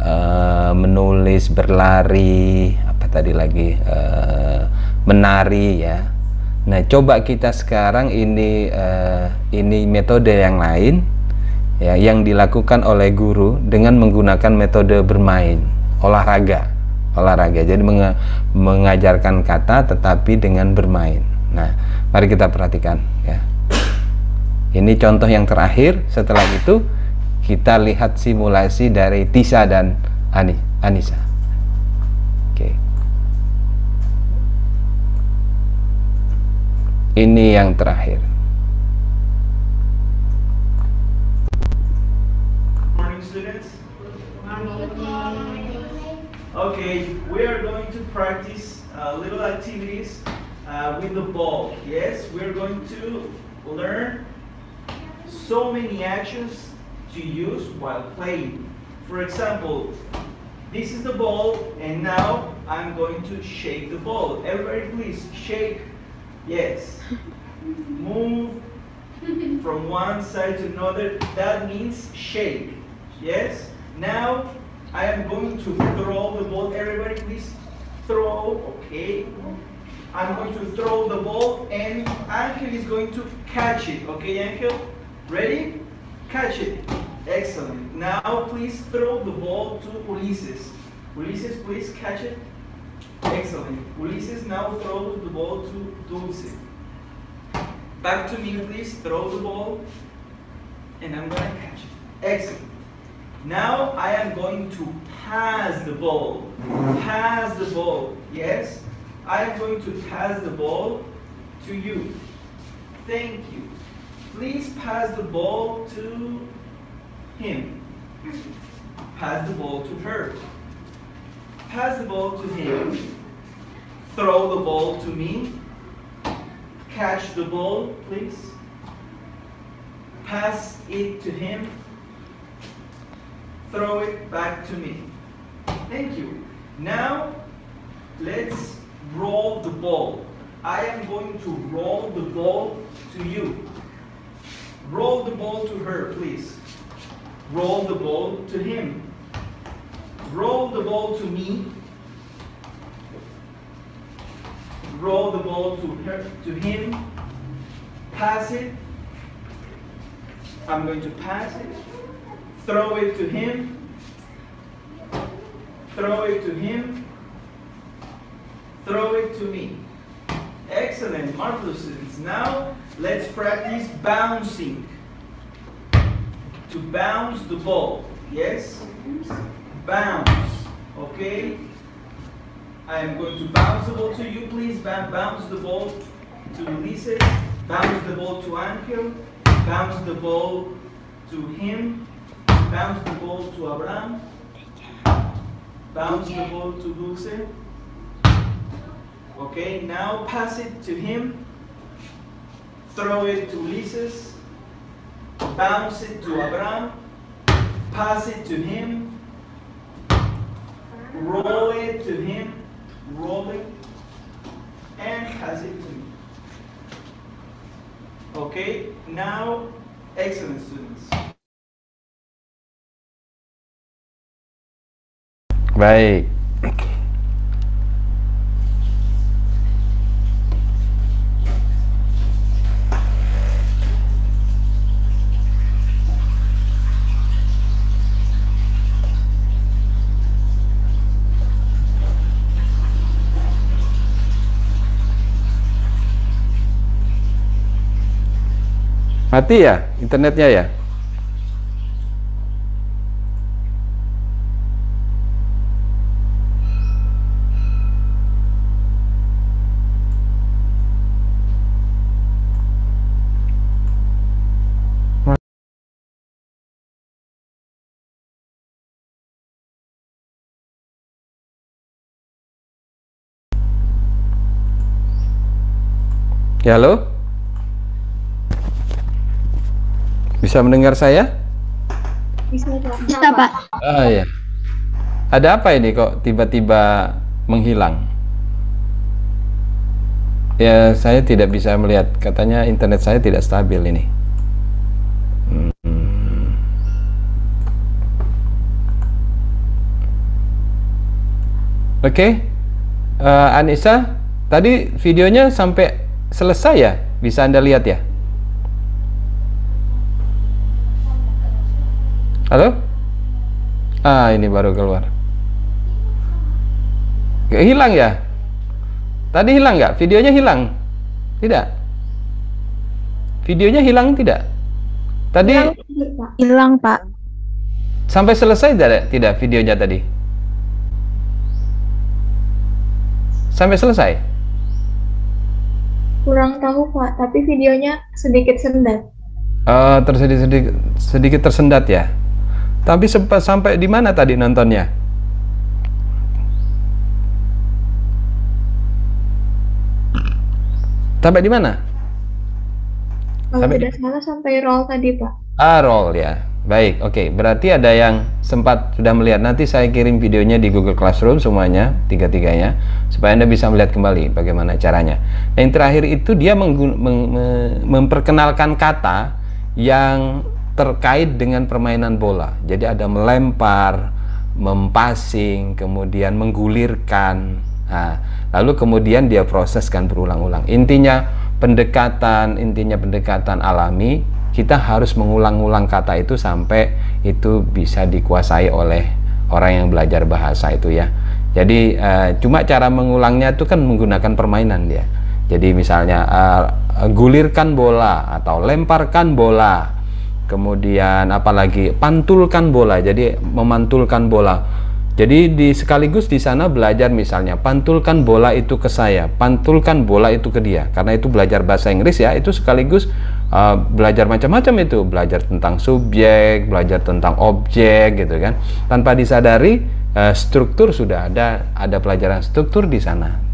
uh, menulis berlari apa tadi lagi uh, menari ya. Nah coba kita sekarang ini uh, ini metode yang lain ya yang dilakukan oleh guru dengan menggunakan metode bermain olahraga. Olahraga. Jadi meng mengajarkan kata tetapi dengan bermain. Nah mari kita perhatikan ya. Ini contoh yang terakhir. Setelah itu kita lihat simulasi dari Tisa dan Ani, Anissa. Oke. Ini yang terakhir. Morning, students. Okay, we are going to practice uh, little activities uh, with the ball. Yes, we're going to learn so many actions to use while playing. For example, this is the ball, and now I'm going to shake the ball. Everybody, please shake. Yes. Move from one side to another. That means shake. Yes. Now I am going to throw the ball. Everybody, please throw. Okay. I'm going to throw the ball, and Ankel is going to catch it. Okay, Ankel? Ready? Catch it. Excellent. Now please throw the ball to Ulises. Ulises, please catch it. Excellent. Ulises now throw the ball to Dulce. Back to me, please. Throw the ball. And I'm gonna catch it. Excellent. Now I am going to pass the ball. Pass the ball. Yes? I am going to pass the ball to you. Thank you. Please pass the ball to him. Pass the ball to her. Pass the ball to him. Throw the ball to me. Catch the ball, please. Pass it to him. Throw it back to me. Thank you. Now, let's roll the ball. I am going to roll the ball to you. Roll the ball to her, please. Roll the ball to him. Roll the ball to me. Roll the ball to her, to him. Pass it. I'm going to pass it. Throw it to him. Throw it to him. Throw it to me. Excellent, students. Now let's practice bouncing. To bounce the ball. Yes? Bounce. Okay? I am going to bounce the ball to you, please. Bounce the ball to Ulises. Bounce the ball to Angel. Bounce the ball to him. Bounce the ball to Abraham. Bounce the ball to Dulce. Okay, now pass it to him. Throw it to Ulises. Bounce it to Abraham. Pass it to him. Roll it to him. Roll it. And pass it to me. Okay, now, excellent students. Baik. Mati ya internetnya ya? Ya, halo? Bisa mendengar saya? Bisa, Pak. Bisa, Pak. Ah ya. Ada apa ini kok tiba-tiba menghilang? Ya, saya tidak bisa melihat. Katanya internet saya tidak stabil ini. Hmm. Oke, Eh, Anissa, tadi videonya sampai selesai ya? Bisa Anda lihat ya? Halo? Ah, ini baru keluar. Gak hilang ya? Tadi hilang nggak? Videonya hilang? Tidak. Videonya hilang tidak? Tadi Hilang, Pak. sampai selesai tidak? Tidak videonya tadi? Sampai selesai? Kurang tahu, Pak. Tapi videonya sedikit sendat. Eh, tersedikit sedikit, sedikit tersendat ya. Tapi sempat sampai di mana tadi nontonnya? Sampai di mana? Kalau Sampai- tidak salah sampai roll tadi Pak. Ah, roll ya. Baik, oke. Berarti ada yang sempat sudah melihat. Nanti saya kirim videonya di Google Classroom semuanya, tiga-tiganya, supaya Anda bisa melihat kembali bagaimana caranya. Nah, yang terakhir itu dia meng- me- memperkenalkan kata yang terkait dengan permainan bola. Jadi ada melempar, mempassing, kemudian menggulirkan. Nah, lalu kemudian dia proseskan berulang-ulang. Intinya pendekatan, intinya pendekatan alami, kita harus mengulang-ulang kata itu sampai itu bisa dikuasai oleh orang yang belajar bahasa itu ya. Jadi eh, cuma cara mengulangnya itu kan menggunakan permainan dia. Jadi misalnya eh, gulirkan bola atau lemparkan bola kemudian apalagi pantulkan bola jadi memantulkan bola. Jadi di sekaligus di sana belajar misalnya pantulkan bola itu ke saya pantulkan bola itu ke dia. Karena itu belajar bahasa Inggris ya itu sekaligus uh, belajar macam-macam itu. Belajar tentang subjek belajar tentang objek gitu kan. Tanpa disadari uh, struktur sudah ada ada pelajaran struktur di sana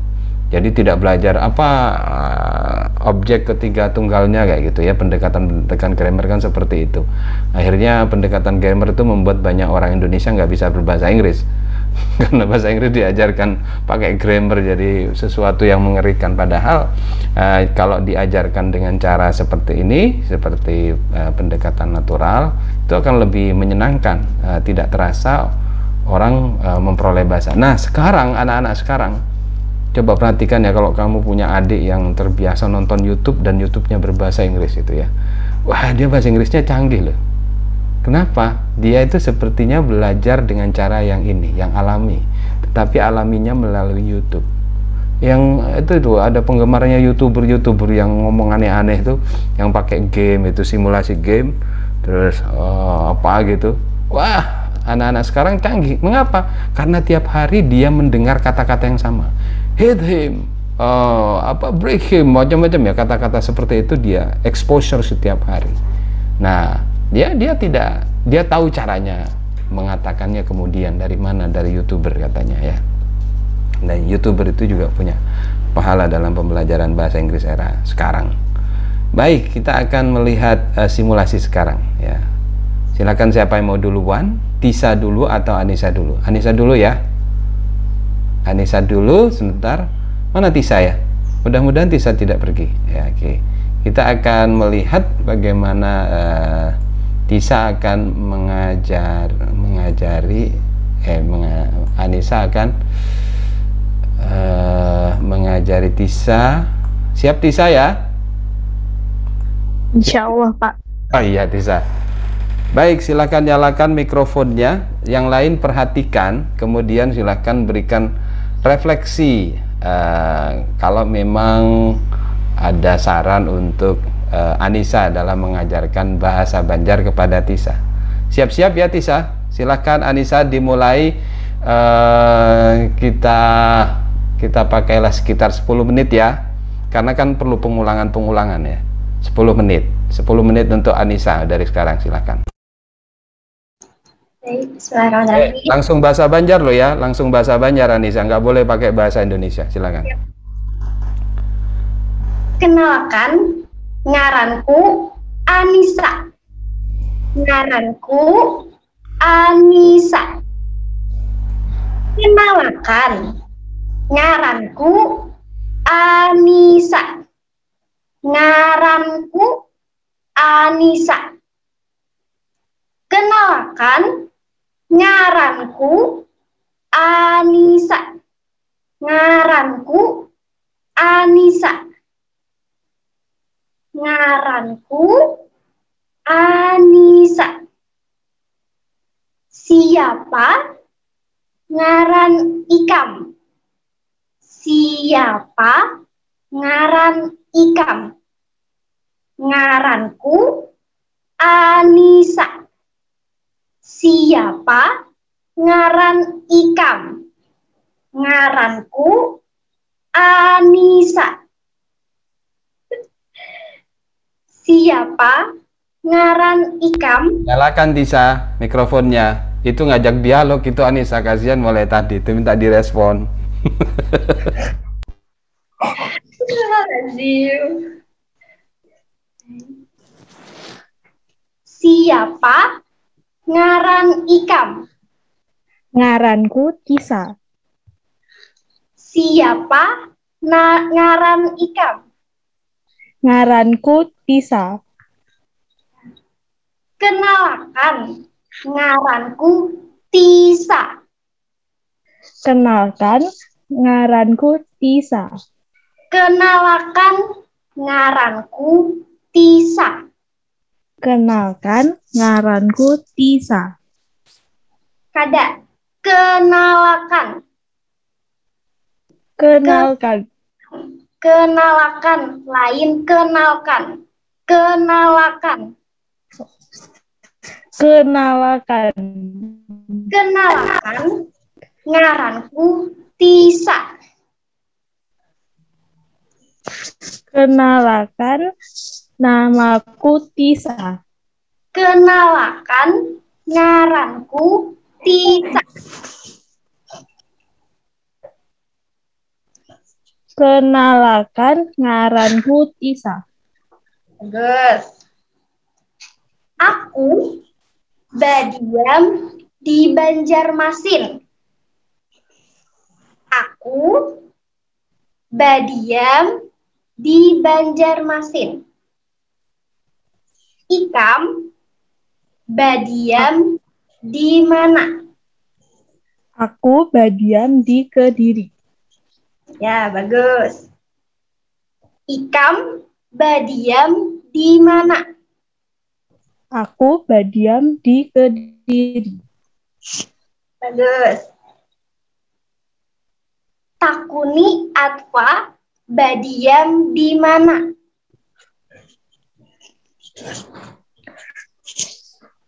jadi tidak belajar apa uh, objek ketiga tunggalnya kayak gitu ya. Pendekatan pendekatan grammar kan seperti itu. Akhirnya pendekatan grammar itu membuat banyak orang Indonesia nggak bisa berbahasa Inggris. Karena bahasa Inggris diajarkan pakai grammar jadi sesuatu yang mengerikan. Padahal uh, kalau diajarkan dengan cara seperti ini seperti uh, pendekatan natural itu akan lebih menyenangkan. Uh, tidak terasa orang memperoleh bahasa. Nah sekarang anak-anak sekarang coba perhatikan ya kalau kamu punya adik yang terbiasa nonton YouTube dan YouTube-nya berbahasa Inggris itu ya. Wah dia bahasa Inggrisnya canggih loh. Kenapa? Dia itu sepertinya belajar dengan cara yang ini yang alami. Tetapi alaminya melalui YouTube. Yang itu tuh ada penggemarnya youtuber-youtuber yang ngomong aneh-aneh tuh yang pakai game itu simulasi game terus eh, apa gitu. Wah anak-anak sekarang canggih. Mengapa? Karena tiap hari dia mendengar kata-kata yang sama hit him eh, apa break him macam-macam ya kata-kata seperti itu dia exposure setiap hari. Nah dia dia tidak dia tahu caranya mengatakannya kemudian dari mana dari youtuber katanya ya. Dan youtuber itu juga punya pahala dalam pembelajaran bahasa Inggris era sekarang. Baik kita akan melihat eh, simulasi sekarang ya. Silakan siapa yang mau duluan Tisa dulu atau Anissa dulu? Anissa dulu ya Anissa dulu sebentar mana Tisa ya mudah-mudahan Tisa tidak pergi ya oke kita akan melihat bagaimana eh, Tisa akan mengajar mengajari eh menga, Anissa akan eh, mengajari Tisa siap Tisa ya Insya Allah Pak. Oh iya Tisa. Baik, silakan nyalakan mikrofonnya. Yang lain perhatikan, kemudian silakan berikan refleksi. Eh, kalau memang ada saran untuk eh, Anissa dalam mengajarkan bahasa Banjar kepada Tisa. Siap-siap ya Tisa. Silakan Anissa dimulai. Eh, kita kita pakailah sekitar 10 menit ya. Karena kan perlu pengulangan-pengulangan ya. 10 menit 10 menit untuk Anissa dari sekarang silakan Baik, eh, Bismillahirrahmanirrahim. langsung bahasa Banjar lo ya langsung bahasa Banjar Anissa nggak boleh pakai bahasa Indonesia silakan Kenalkan, ngaranku Anissa. Ngaranku Anissa. Kenalkan, ngaranku Anissa. Ngaranku Anissa. Kenalkan, ngaranku Anissa. Ngaranku Anissa. Ngaranku Anissa. Siapa ngaran ikam? Siapa ngaran ikam? Ngaranku Anissa. Siapa ngaran ikam? Ngaranku Anissa. Siapa ngaran ikam? nyalakan Tisa mikrofonnya itu ngajak dialog itu Anissa kasihan mulai tadi itu minta direspon. Siapa ngaran ikam? Ngaranku Tisa. Siapa na ngaran ikam? Ngaranku Tisa. Kenalkan, ngaranku Tisa. Kenalkan, ngaranku Tisa. Kenalkan, ngaranku Tisa. Kenalkan, ngaranku Tisa. Kada, kenalkan, Kenalkan, kenalkan, lain kenalkan, kenalkan, kenalkan. kenalkan, ngaranku Tisa. Kenalkan, namaku Tisa. Kenalkan, ngaranku Tisa. Kenalkan, ngaranku Tisa. Bagus. Aku badiam di Banjarmasin. Aku badiam di Banjarmasin. Ikam badiam di mana? Aku badiam di Kediri. Ya, bagus. Ikam badiam di mana? Aku badiam di Kediri. Bagus. Takuni Atfa badiam di mana?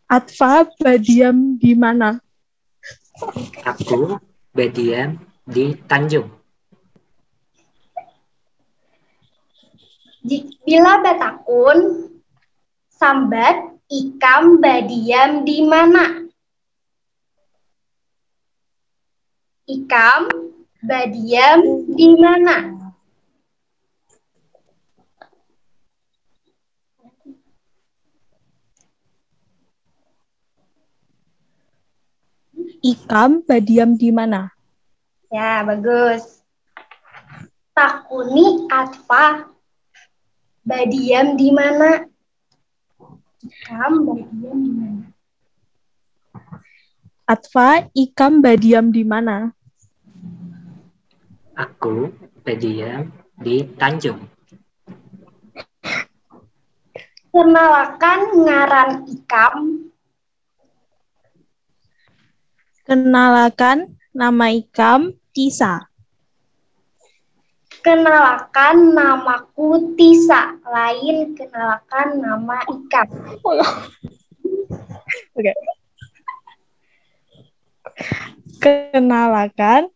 Atfa badiam di mana? Aku badiam di Tanjung. Bila betakun, sambat ikam badiam di mana? Ikam badiam di mana? Ikam badiam di mana? Ya, bagus. Takuni Atfa badiam di mana? Ikam badiam di mana? Atfa, ikam badiam di mana? Aku badiam di Tanjung. Kenalkan ngaran ikam. Kenalkan, nama ikam Tisa. Kenalkan namaku Tisa. Lain kenalkan nama ikam. Kenalkan,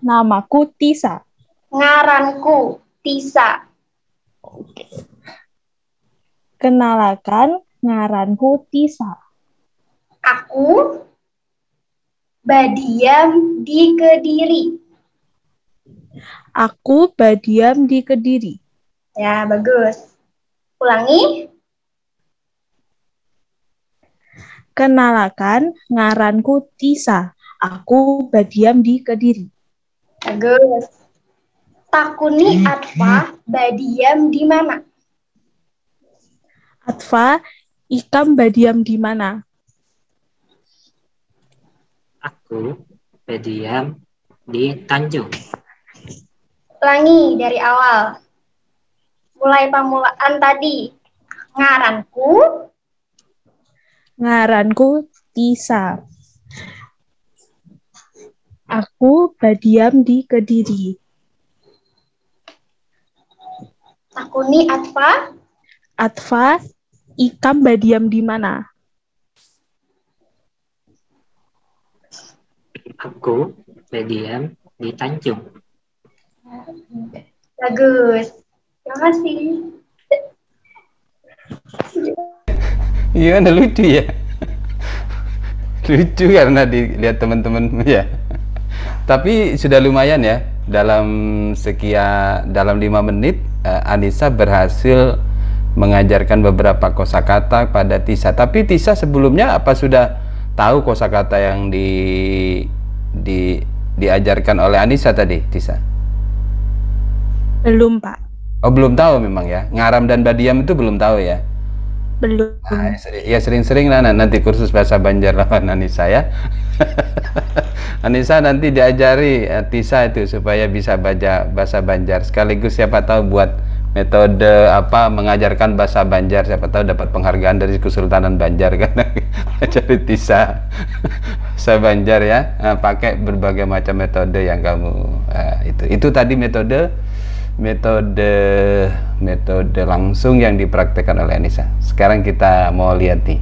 namaku Tisa. Ngaranku Tisa. Kenalkan, ngaranku Tisa. Aku badiam di Kediri. Aku badiam di Kediri. Ya, bagus. Ulangi. Kenalkan, ngaranku Tisa. Aku badiam di Kediri. Bagus. Takuni Atfa badiam di mana? Atfa, ikam badiam di mana? Aku badiam di Tanjung. Ulangi dari awal. Mulai pamulaan tadi. Ngaranku Ngaranku Tisa. Aku badiam di Kediri. Takuni Atfa Atfa, ikam badiam di mana? Aku badiam di Tanjung. Bagus. Terima kasih. Iya, ada lucu ya. lucu karena dilihat teman-teman ya. Tapi sudah lumayan ya dalam sekian dalam lima menit uh, Anissa berhasil mengajarkan beberapa kosakata pada Tisa. Tapi Tisa sebelumnya apa sudah tahu kosakata yang di di diajarkan oleh Anissa tadi, Tisa? Belum, Pak. Oh, belum tahu memang ya. Ngaram dan badiam itu belum tahu ya. Belum. Nah, ya sering-sering lah nanti kursus bahasa Banjar lawan Anissa ya. Anissa nanti diajari uh, Tisa itu supaya bisa baca bahasa Banjar sekaligus siapa tahu buat metode apa mengajarkan bahasa Banjar siapa tahu dapat penghargaan dari Kesultanan Banjar kan jadi Tisa bahasa Banjar ya nah, pakai berbagai macam metode yang kamu uh, itu itu tadi metode metode metode langsung yang dipraktekkan oleh Anissa. Sekarang kita mau lihat nih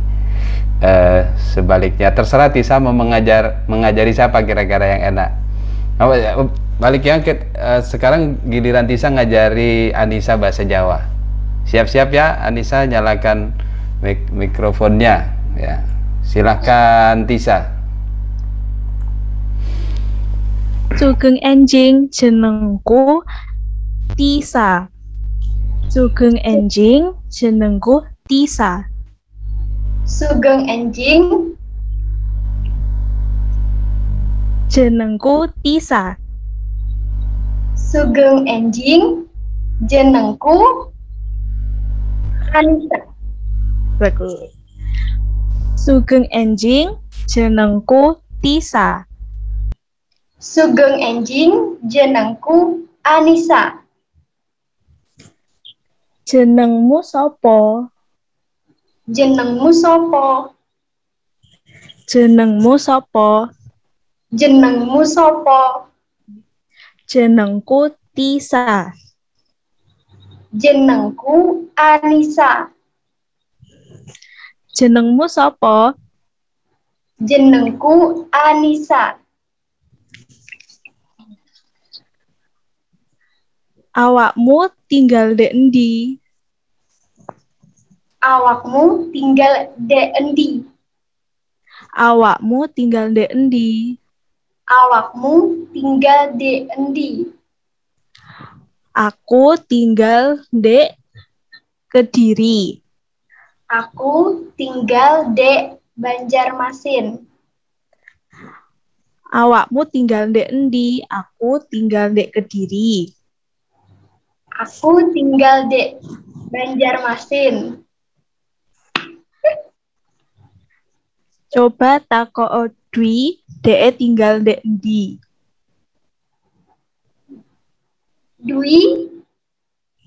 uh, sebaliknya. Terserah Tisa mau mengajar mengajari siapa kira-kira yang enak. Oh, ya, baliknya uh, sekarang giliran Tisa ngajari Anissa bahasa Jawa. Siap-siap ya Anissa nyalakan mik mikrofonnya ya. Silahkan Tisa. Sugeng enjing jenengku Tisa. Sugeng enjing jenengku Tisa. Sugeng enjing jenengku Tisa. Sugeng enjing jenengku Anissa. Bagus. Sugeng enjing jenengku Tisa. Sugeng enjing jenengku Anissa. Jenengmu sopo? Jenengmu sopo? Jenengmu sopo? Jenengmu sopo? Jenengku Tisa. Jenengku Anissa. Jenengmu sopo? Jenengku Anissa. Awakmu tinggal di endi? Awakmu tinggal di endi? Awakmu tinggal di endi? Awakmu tinggal di endi? Aku tinggal di Kediri. Aku tinggal di Banjarmasin. Awakmu tinggal di endi? Aku tinggal di Kediri. Aku tinggal di Banjarmasin. Coba tako Dwi, de tinggal di endi? Dwi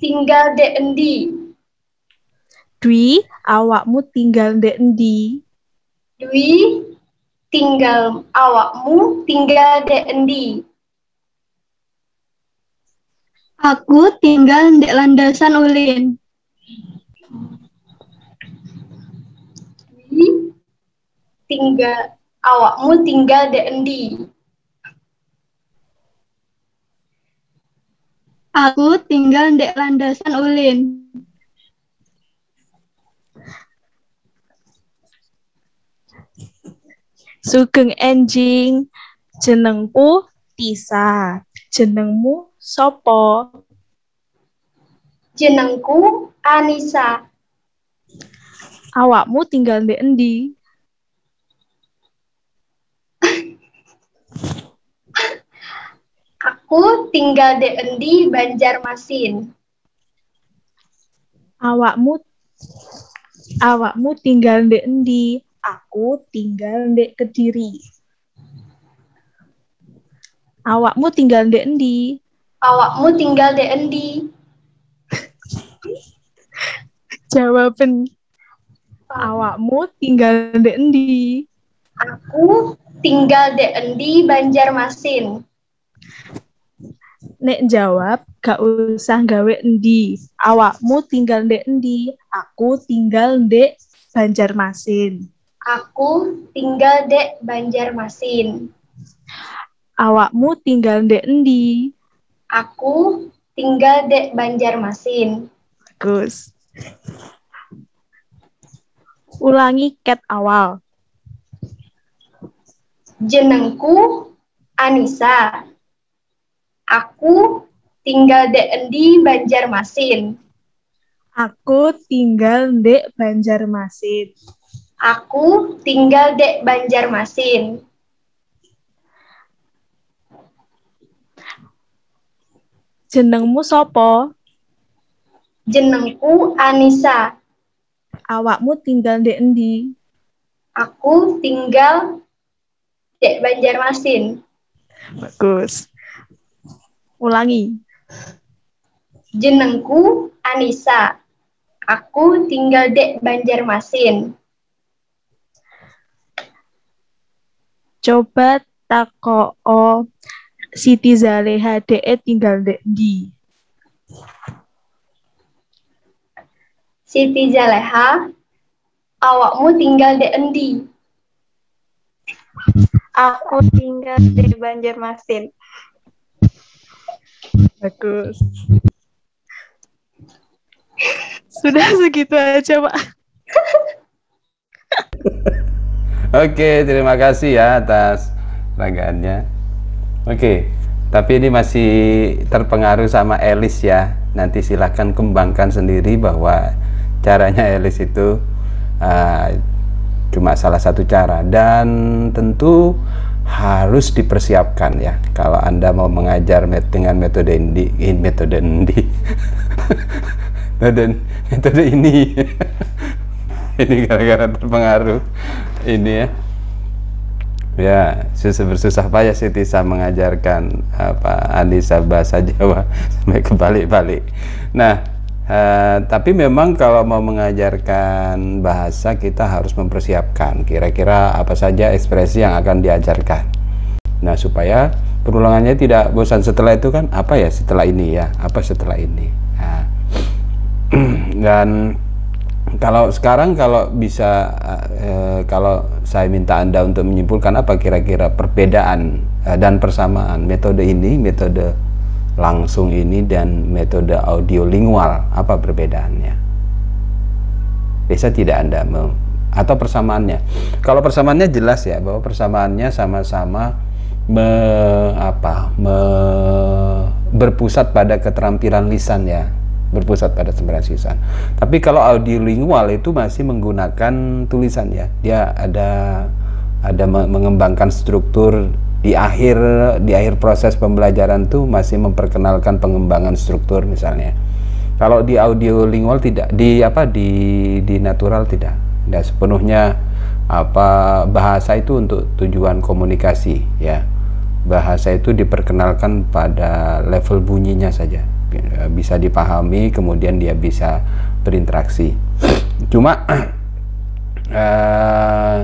tinggal di endi? Dwi, awakmu tinggal di endi? Dwi tinggal awakmu tinggal di endi? Aku tinggal di landasan ulin. Dwi tinggal awakmu tinggal di endi? Aku tinggal di landasan ulin. Sugeng enjing, jenengku Tisa. Jenengmu sopo? Jenengku Anissa. Awakmu tinggal di endi? Aku tinggal di endi Banjarmasin. Awakmu awakmu tinggal di endi? Aku tinggal di Kediri. Awakmu tinggal di endi? Awakmu tinggal di endi? Jawaben awakmu tinggal di endi? Aku tinggal di endi Banjarmasin. Nek jawab gak usah gawe endi. Awakmu tinggal di endi? Aku tinggal di Banjarmasin. Aku tinggal di Banjarmasin. Awakmu tinggal di endi? Aku tinggal di Banjarmasin. Bagus. Ulangi cat awal. Jenengku Anissa. Aku tinggal di endi Banjarmasin. Aku tinggal di Banjarmasin. Aku tinggal di Banjarmasin. Jenengmu sopo? Jenengku Anissa. Awakmu tinggal di endi? Aku tinggal di Banjarmasin. Bagus. Ulangi. Jenengku Anissa. Aku tinggal di Banjarmasin. Coba takoo Siti Zaleha DE tinggal di endi? Siti Zaleha, awakmu tinggal di endi? Aku tinggal di Banjarmasin. Bagus. Sudah segitu aja, Pak. Oke, terima kasih ya atas ragaannya. Oke, tapi ini masih terpengaruh sama Elis ya. Nanti silahkan kembangkan sendiri bahwa caranya Elis itu uh, cuma salah satu cara dan tentu harus dipersiapkan ya. Kalau anda mau mengajar met dengan metode ini metode ini metode metode ini. Ini gara-gara terpengaruh. Ini ya. Ya susah bersusah payah sih Tisa mengajarkan apa Anissa bahasa Jawa sampai kebalik-balik. Nah Uh, tapi memang kalau mau mengajarkan bahasa kita harus mempersiapkan kira-kira apa saja ekspresi yang akan diajarkan. Nah supaya perulangannya tidak bosan setelah itu kan apa ya setelah ini ya apa setelah ini. Nah, dan kalau sekarang kalau bisa uh, kalau saya minta anda untuk menyimpulkan apa kira-kira perbedaan uh, dan persamaan metode ini metode langsung ini dan metode audio lingual apa perbedaannya? Bisa tidak anda atau persamaannya? Kalau persamaannya jelas ya bahwa persamaannya sama-sama me, apa me, berpusat pada keterampilan lisan ya berpusat pada keterampilan lisan. Tapi kalau audio lingual itu masih menggunakan tulisan ya dia ada ada mengembangkan struktur di akhir di akhir proses pembelajaran tuh masih memperkenalkan pengembangan struktur misalnya. Kalau di audio lingual tidak di apa di di natural tidak. Tidak sepenuhnya apa bahasa itu untuk tujuan komunikasi ya. Bahasa itu diperkenalkan pada level bunyinya saja. Bisa dipahami kemudian dia bisa berinteraksi. Cuma uh,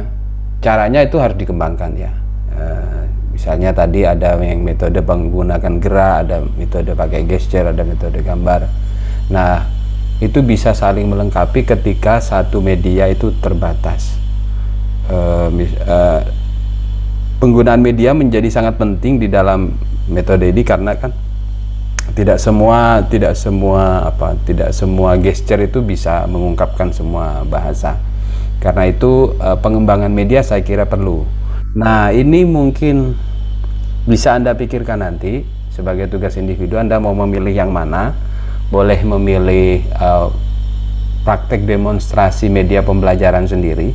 caranya itu harus dikembangkan ya. Uh, misalnya tadi ada yang metode menggunakan gerak ada metode pakai gesture ada metode gambar. Nah itu bisa saling melengkapi ketika satu media itu terbatas. Uh, uh, penggunaan media menjadi sangat penting di dalam metode ini karena kan tidak semua tidak semua apa tidak semua gesture itu bisa mengungkapkan semua bahasa. Karena itu uh, pengembangan media saya kira perlu. Nah ini mungkin bisa Anda pikirkan nanti sebagai tugas individu Anda mau memilih yang mana? Boleh memilih uh, praktek demonstrasi media pembelajaran sendiri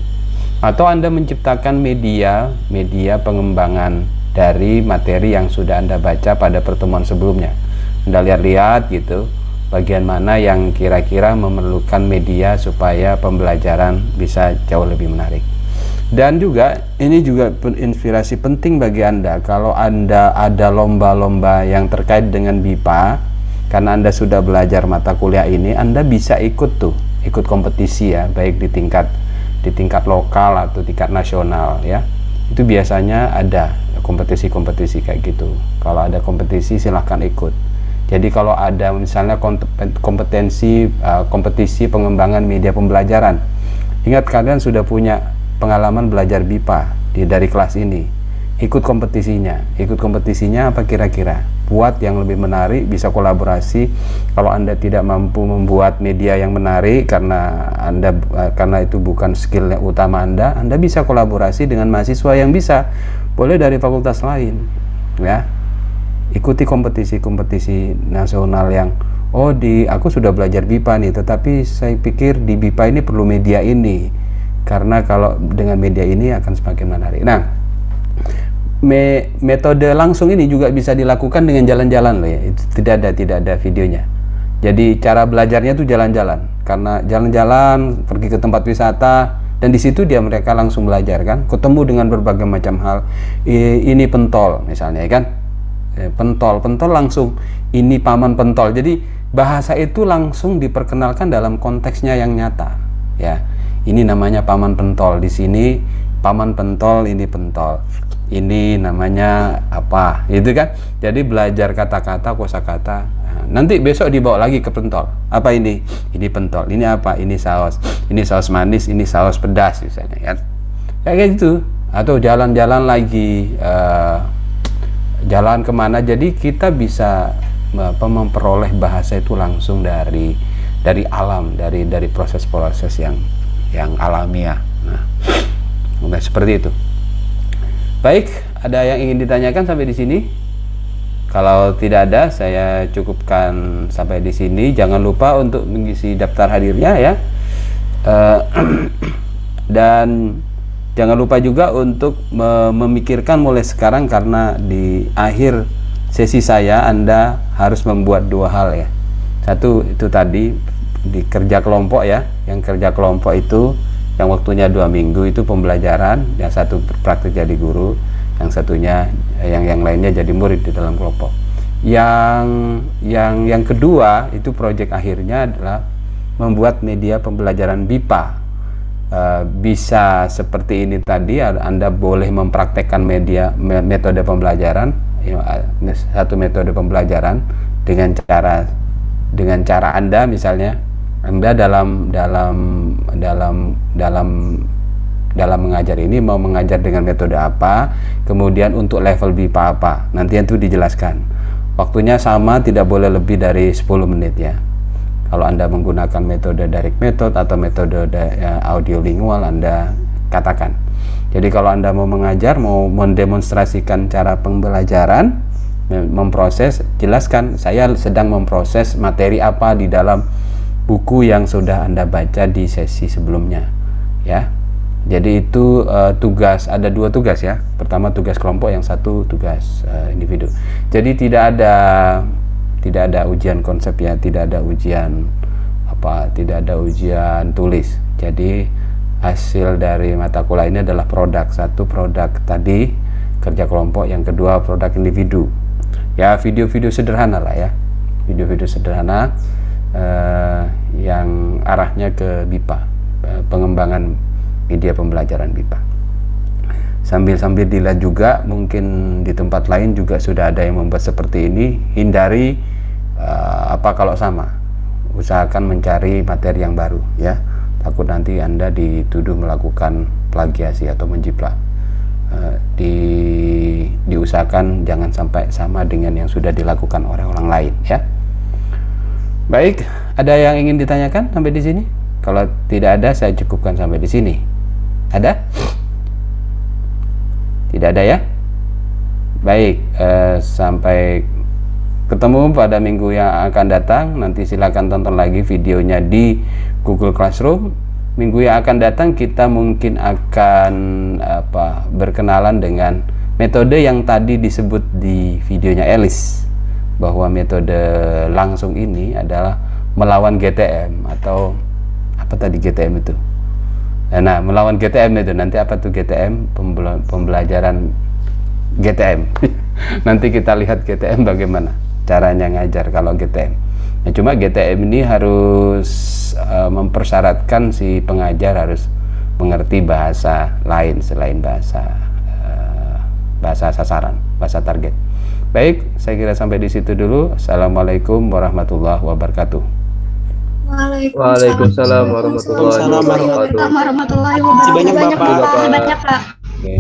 atau Anda menciptakan media media pengembangan dari materi yang sudah Anda baca pada pertemuan sebelumnya. Anda lihat-lihat gitu bagian mana yang kira-kira memerlukan media supaya pembelajaran bisa jauh lebih menarik dan juga ini juga inspirasi penting bagi Anda. Kalau Anda ada lomba-lomba yang terkait dengan BIPA karena Anda sudah belajar mata kuliah ini Anda bisa ikut tuh ikut kompetisi ya baik di tingkat di tingkat lokal atau tingkat nasional ya. Itu biasanya ada kompetisi-kompetisi kayak gitu. Kalau ada kompetisi silahkan ikut. Jadi kalau ada misalnya kompetensi uh, kompetisi pengembangan media pembelajaran ingat kalian sudah punya pengalaman belajar BIPA di, dari kelas ini. Ikut kompetisinya. Ikut kompetisinya apa kira-kira? Buat yang lebih menarik bisa kolaborasi. Kalau anda tidak mampu membuat media yang menarik karena anda eh, karena itu bukan skill yang utama anda anda bisa kolaborasi dengan mahasiswa yang bisa. Boleh dari fakultas lain ya. Ikuti kompetisi-kompetisi nasional yang oh di aku sudah belajar BIPA nih tetapi saya pikir di BIPA ini perlu media ini karena kalau dengan media ini akan semakin menarik. Nah me metode langsung ini juga bisa dilakukan dengan jalan-jalan loh ya. Itu tidak ada tidak ada videonya. Jadi cara belajarnya itu jalan-jalan. Karena jalan-jalan pergi ke tempat wisata dan di situ dia mereka langsung belajar kan. Ketemu dengan berbagai macam hal. Ini pentol misalnya ya kan. Eh, pentol pentol langsung. Ini paman pentol. Jadi bahasa itu langsung diperkenalkan dalam konteksnya yang nyata ya ini namanya paman pentol. Di sini paman pentol ini pentol. Ini namanya apa? Itu kan? Jadi belajar kata-kata kosakata. Nah, nanti besok dibawa lagi ke pentol. Apa ini? Ini pentol. Ini apa? Ini saus. Ini saus manis ini saus pedas misalnya kan? Kayak gitu. Atau jalan-jalan lagi uh, jalan ke mana. Jadi kita bisa apa, memperoleh bahasa itu langsung dari dari alam dari dari proses-proses yang yang alamiah nah, nah seperti itu Baik, ada yang ingin ditanyakan sampai di sini? Kalau tidak ada, saya cukupkan sampai di sini. Jangan lupa untuk mengisi daftar hadirnya ya. Uh, dan jangan lupa juga untuk memikirkan mulai sekarang karena di akhir sesi saya Anda harus membuat dua hal ya. Satu itu tadi di kerja kelompok ya. Yang kerja kelompok itu yang waktunya dua minggu itu pembelajaran yang satu praktik jadi guru yang satunya yang yang lainnya jadi murid di dalam kelompok. Yang yang yang kedua itu proyek akhirnya adalah membuat media pembelajaran BIPA e, bisa seperti ini tadi Anda boleh mempraktekkan media metode pembelajaran ya, satu metode pembelajaran dengan cara dengan cara Anda misalnya anda dalam dalam dalam dalam dalam mengajar ini mau mengajar dengan metode apa, kemudian untuk level BIPA apa, nanti itu dijelaskan. Waktunya sama, tidak boleh lebih dari 10 menit ya. Kalau Anda menggunakan metode direct method atau metode ya, audio lingual, Anda katakan. Jadi kalau Anda mau mengajar, mau mendemonstrasikan cara pembelajaran, memproses, jelaskan saya sedang memproses materi apa di dalam buku yang sudah Anda baca di sesi sebelumnya ya. Jadi itu uh, tugas ada dua tugas ya. Pertama tugas kelompok, yang satu tugas uh, individu. Jadi tidak ada tidak ada ujian konsep ya, tidak ada ujian apa, tidak ada ujian tulis. Jadi hasil dari mata kuliah ini adalah produk. Satu produk tadi kerja kelompok, yang kedua produk individu. Ya video-video sederhana lah ya. Video-video sederhana uh, yang arahnya ke BIPA, uh, pengembangan media pembelajaran BIPA. Sambil-sambil dilihat juga, mungkin di tempat lain juga sudah ada yang membuat seperti ini. Hindari uh, apa kalau sama, usahakan mencari materi yang baru, ya. Takut nanti anda dituduh melakukan plagiasi atau menjiplak. Di diusahakan jangan sampai sama dengan yang sudah dilakukan oleh orang lain, ya. Baik, ada yang ingin ditanyakan sampai di sini? Kalau tidak ada, saya cukupkan sampai di sini. Ada? Tidak ada ya? Baik, eh, sampai ketemu pada minggu yang akan datang. Nanti silakan tonton lagi videonya di Google Classroom. Minggu yang akan datang kita mungkin akan apa berkenalan dengan metode yang tadi disebut di videonya Elis bahwa metode langsung ini adalah melawan GTM atau apa tadi GTM itu? Nah melawan GTM itu nanti apa tuh GTM pembelajaran GTM nanti kita lihat GTM bagaimana caranya ngajar kalau GTM nah, cuma GTM ini harus uh, mempersyaratkan si pengajar harus mengerti bahasa lain selain bahasa uh, bahasa sasaran bahasa target Baik, saya kira sampai di situ dulu. Assalamualaikum warahmatullahi wabarakatuh. Waalaikumsalam warahmatullahi wabarakatuh. Warahmatullahi wabarakatuh. Banyak Bapak. Banyak Pak. Oke.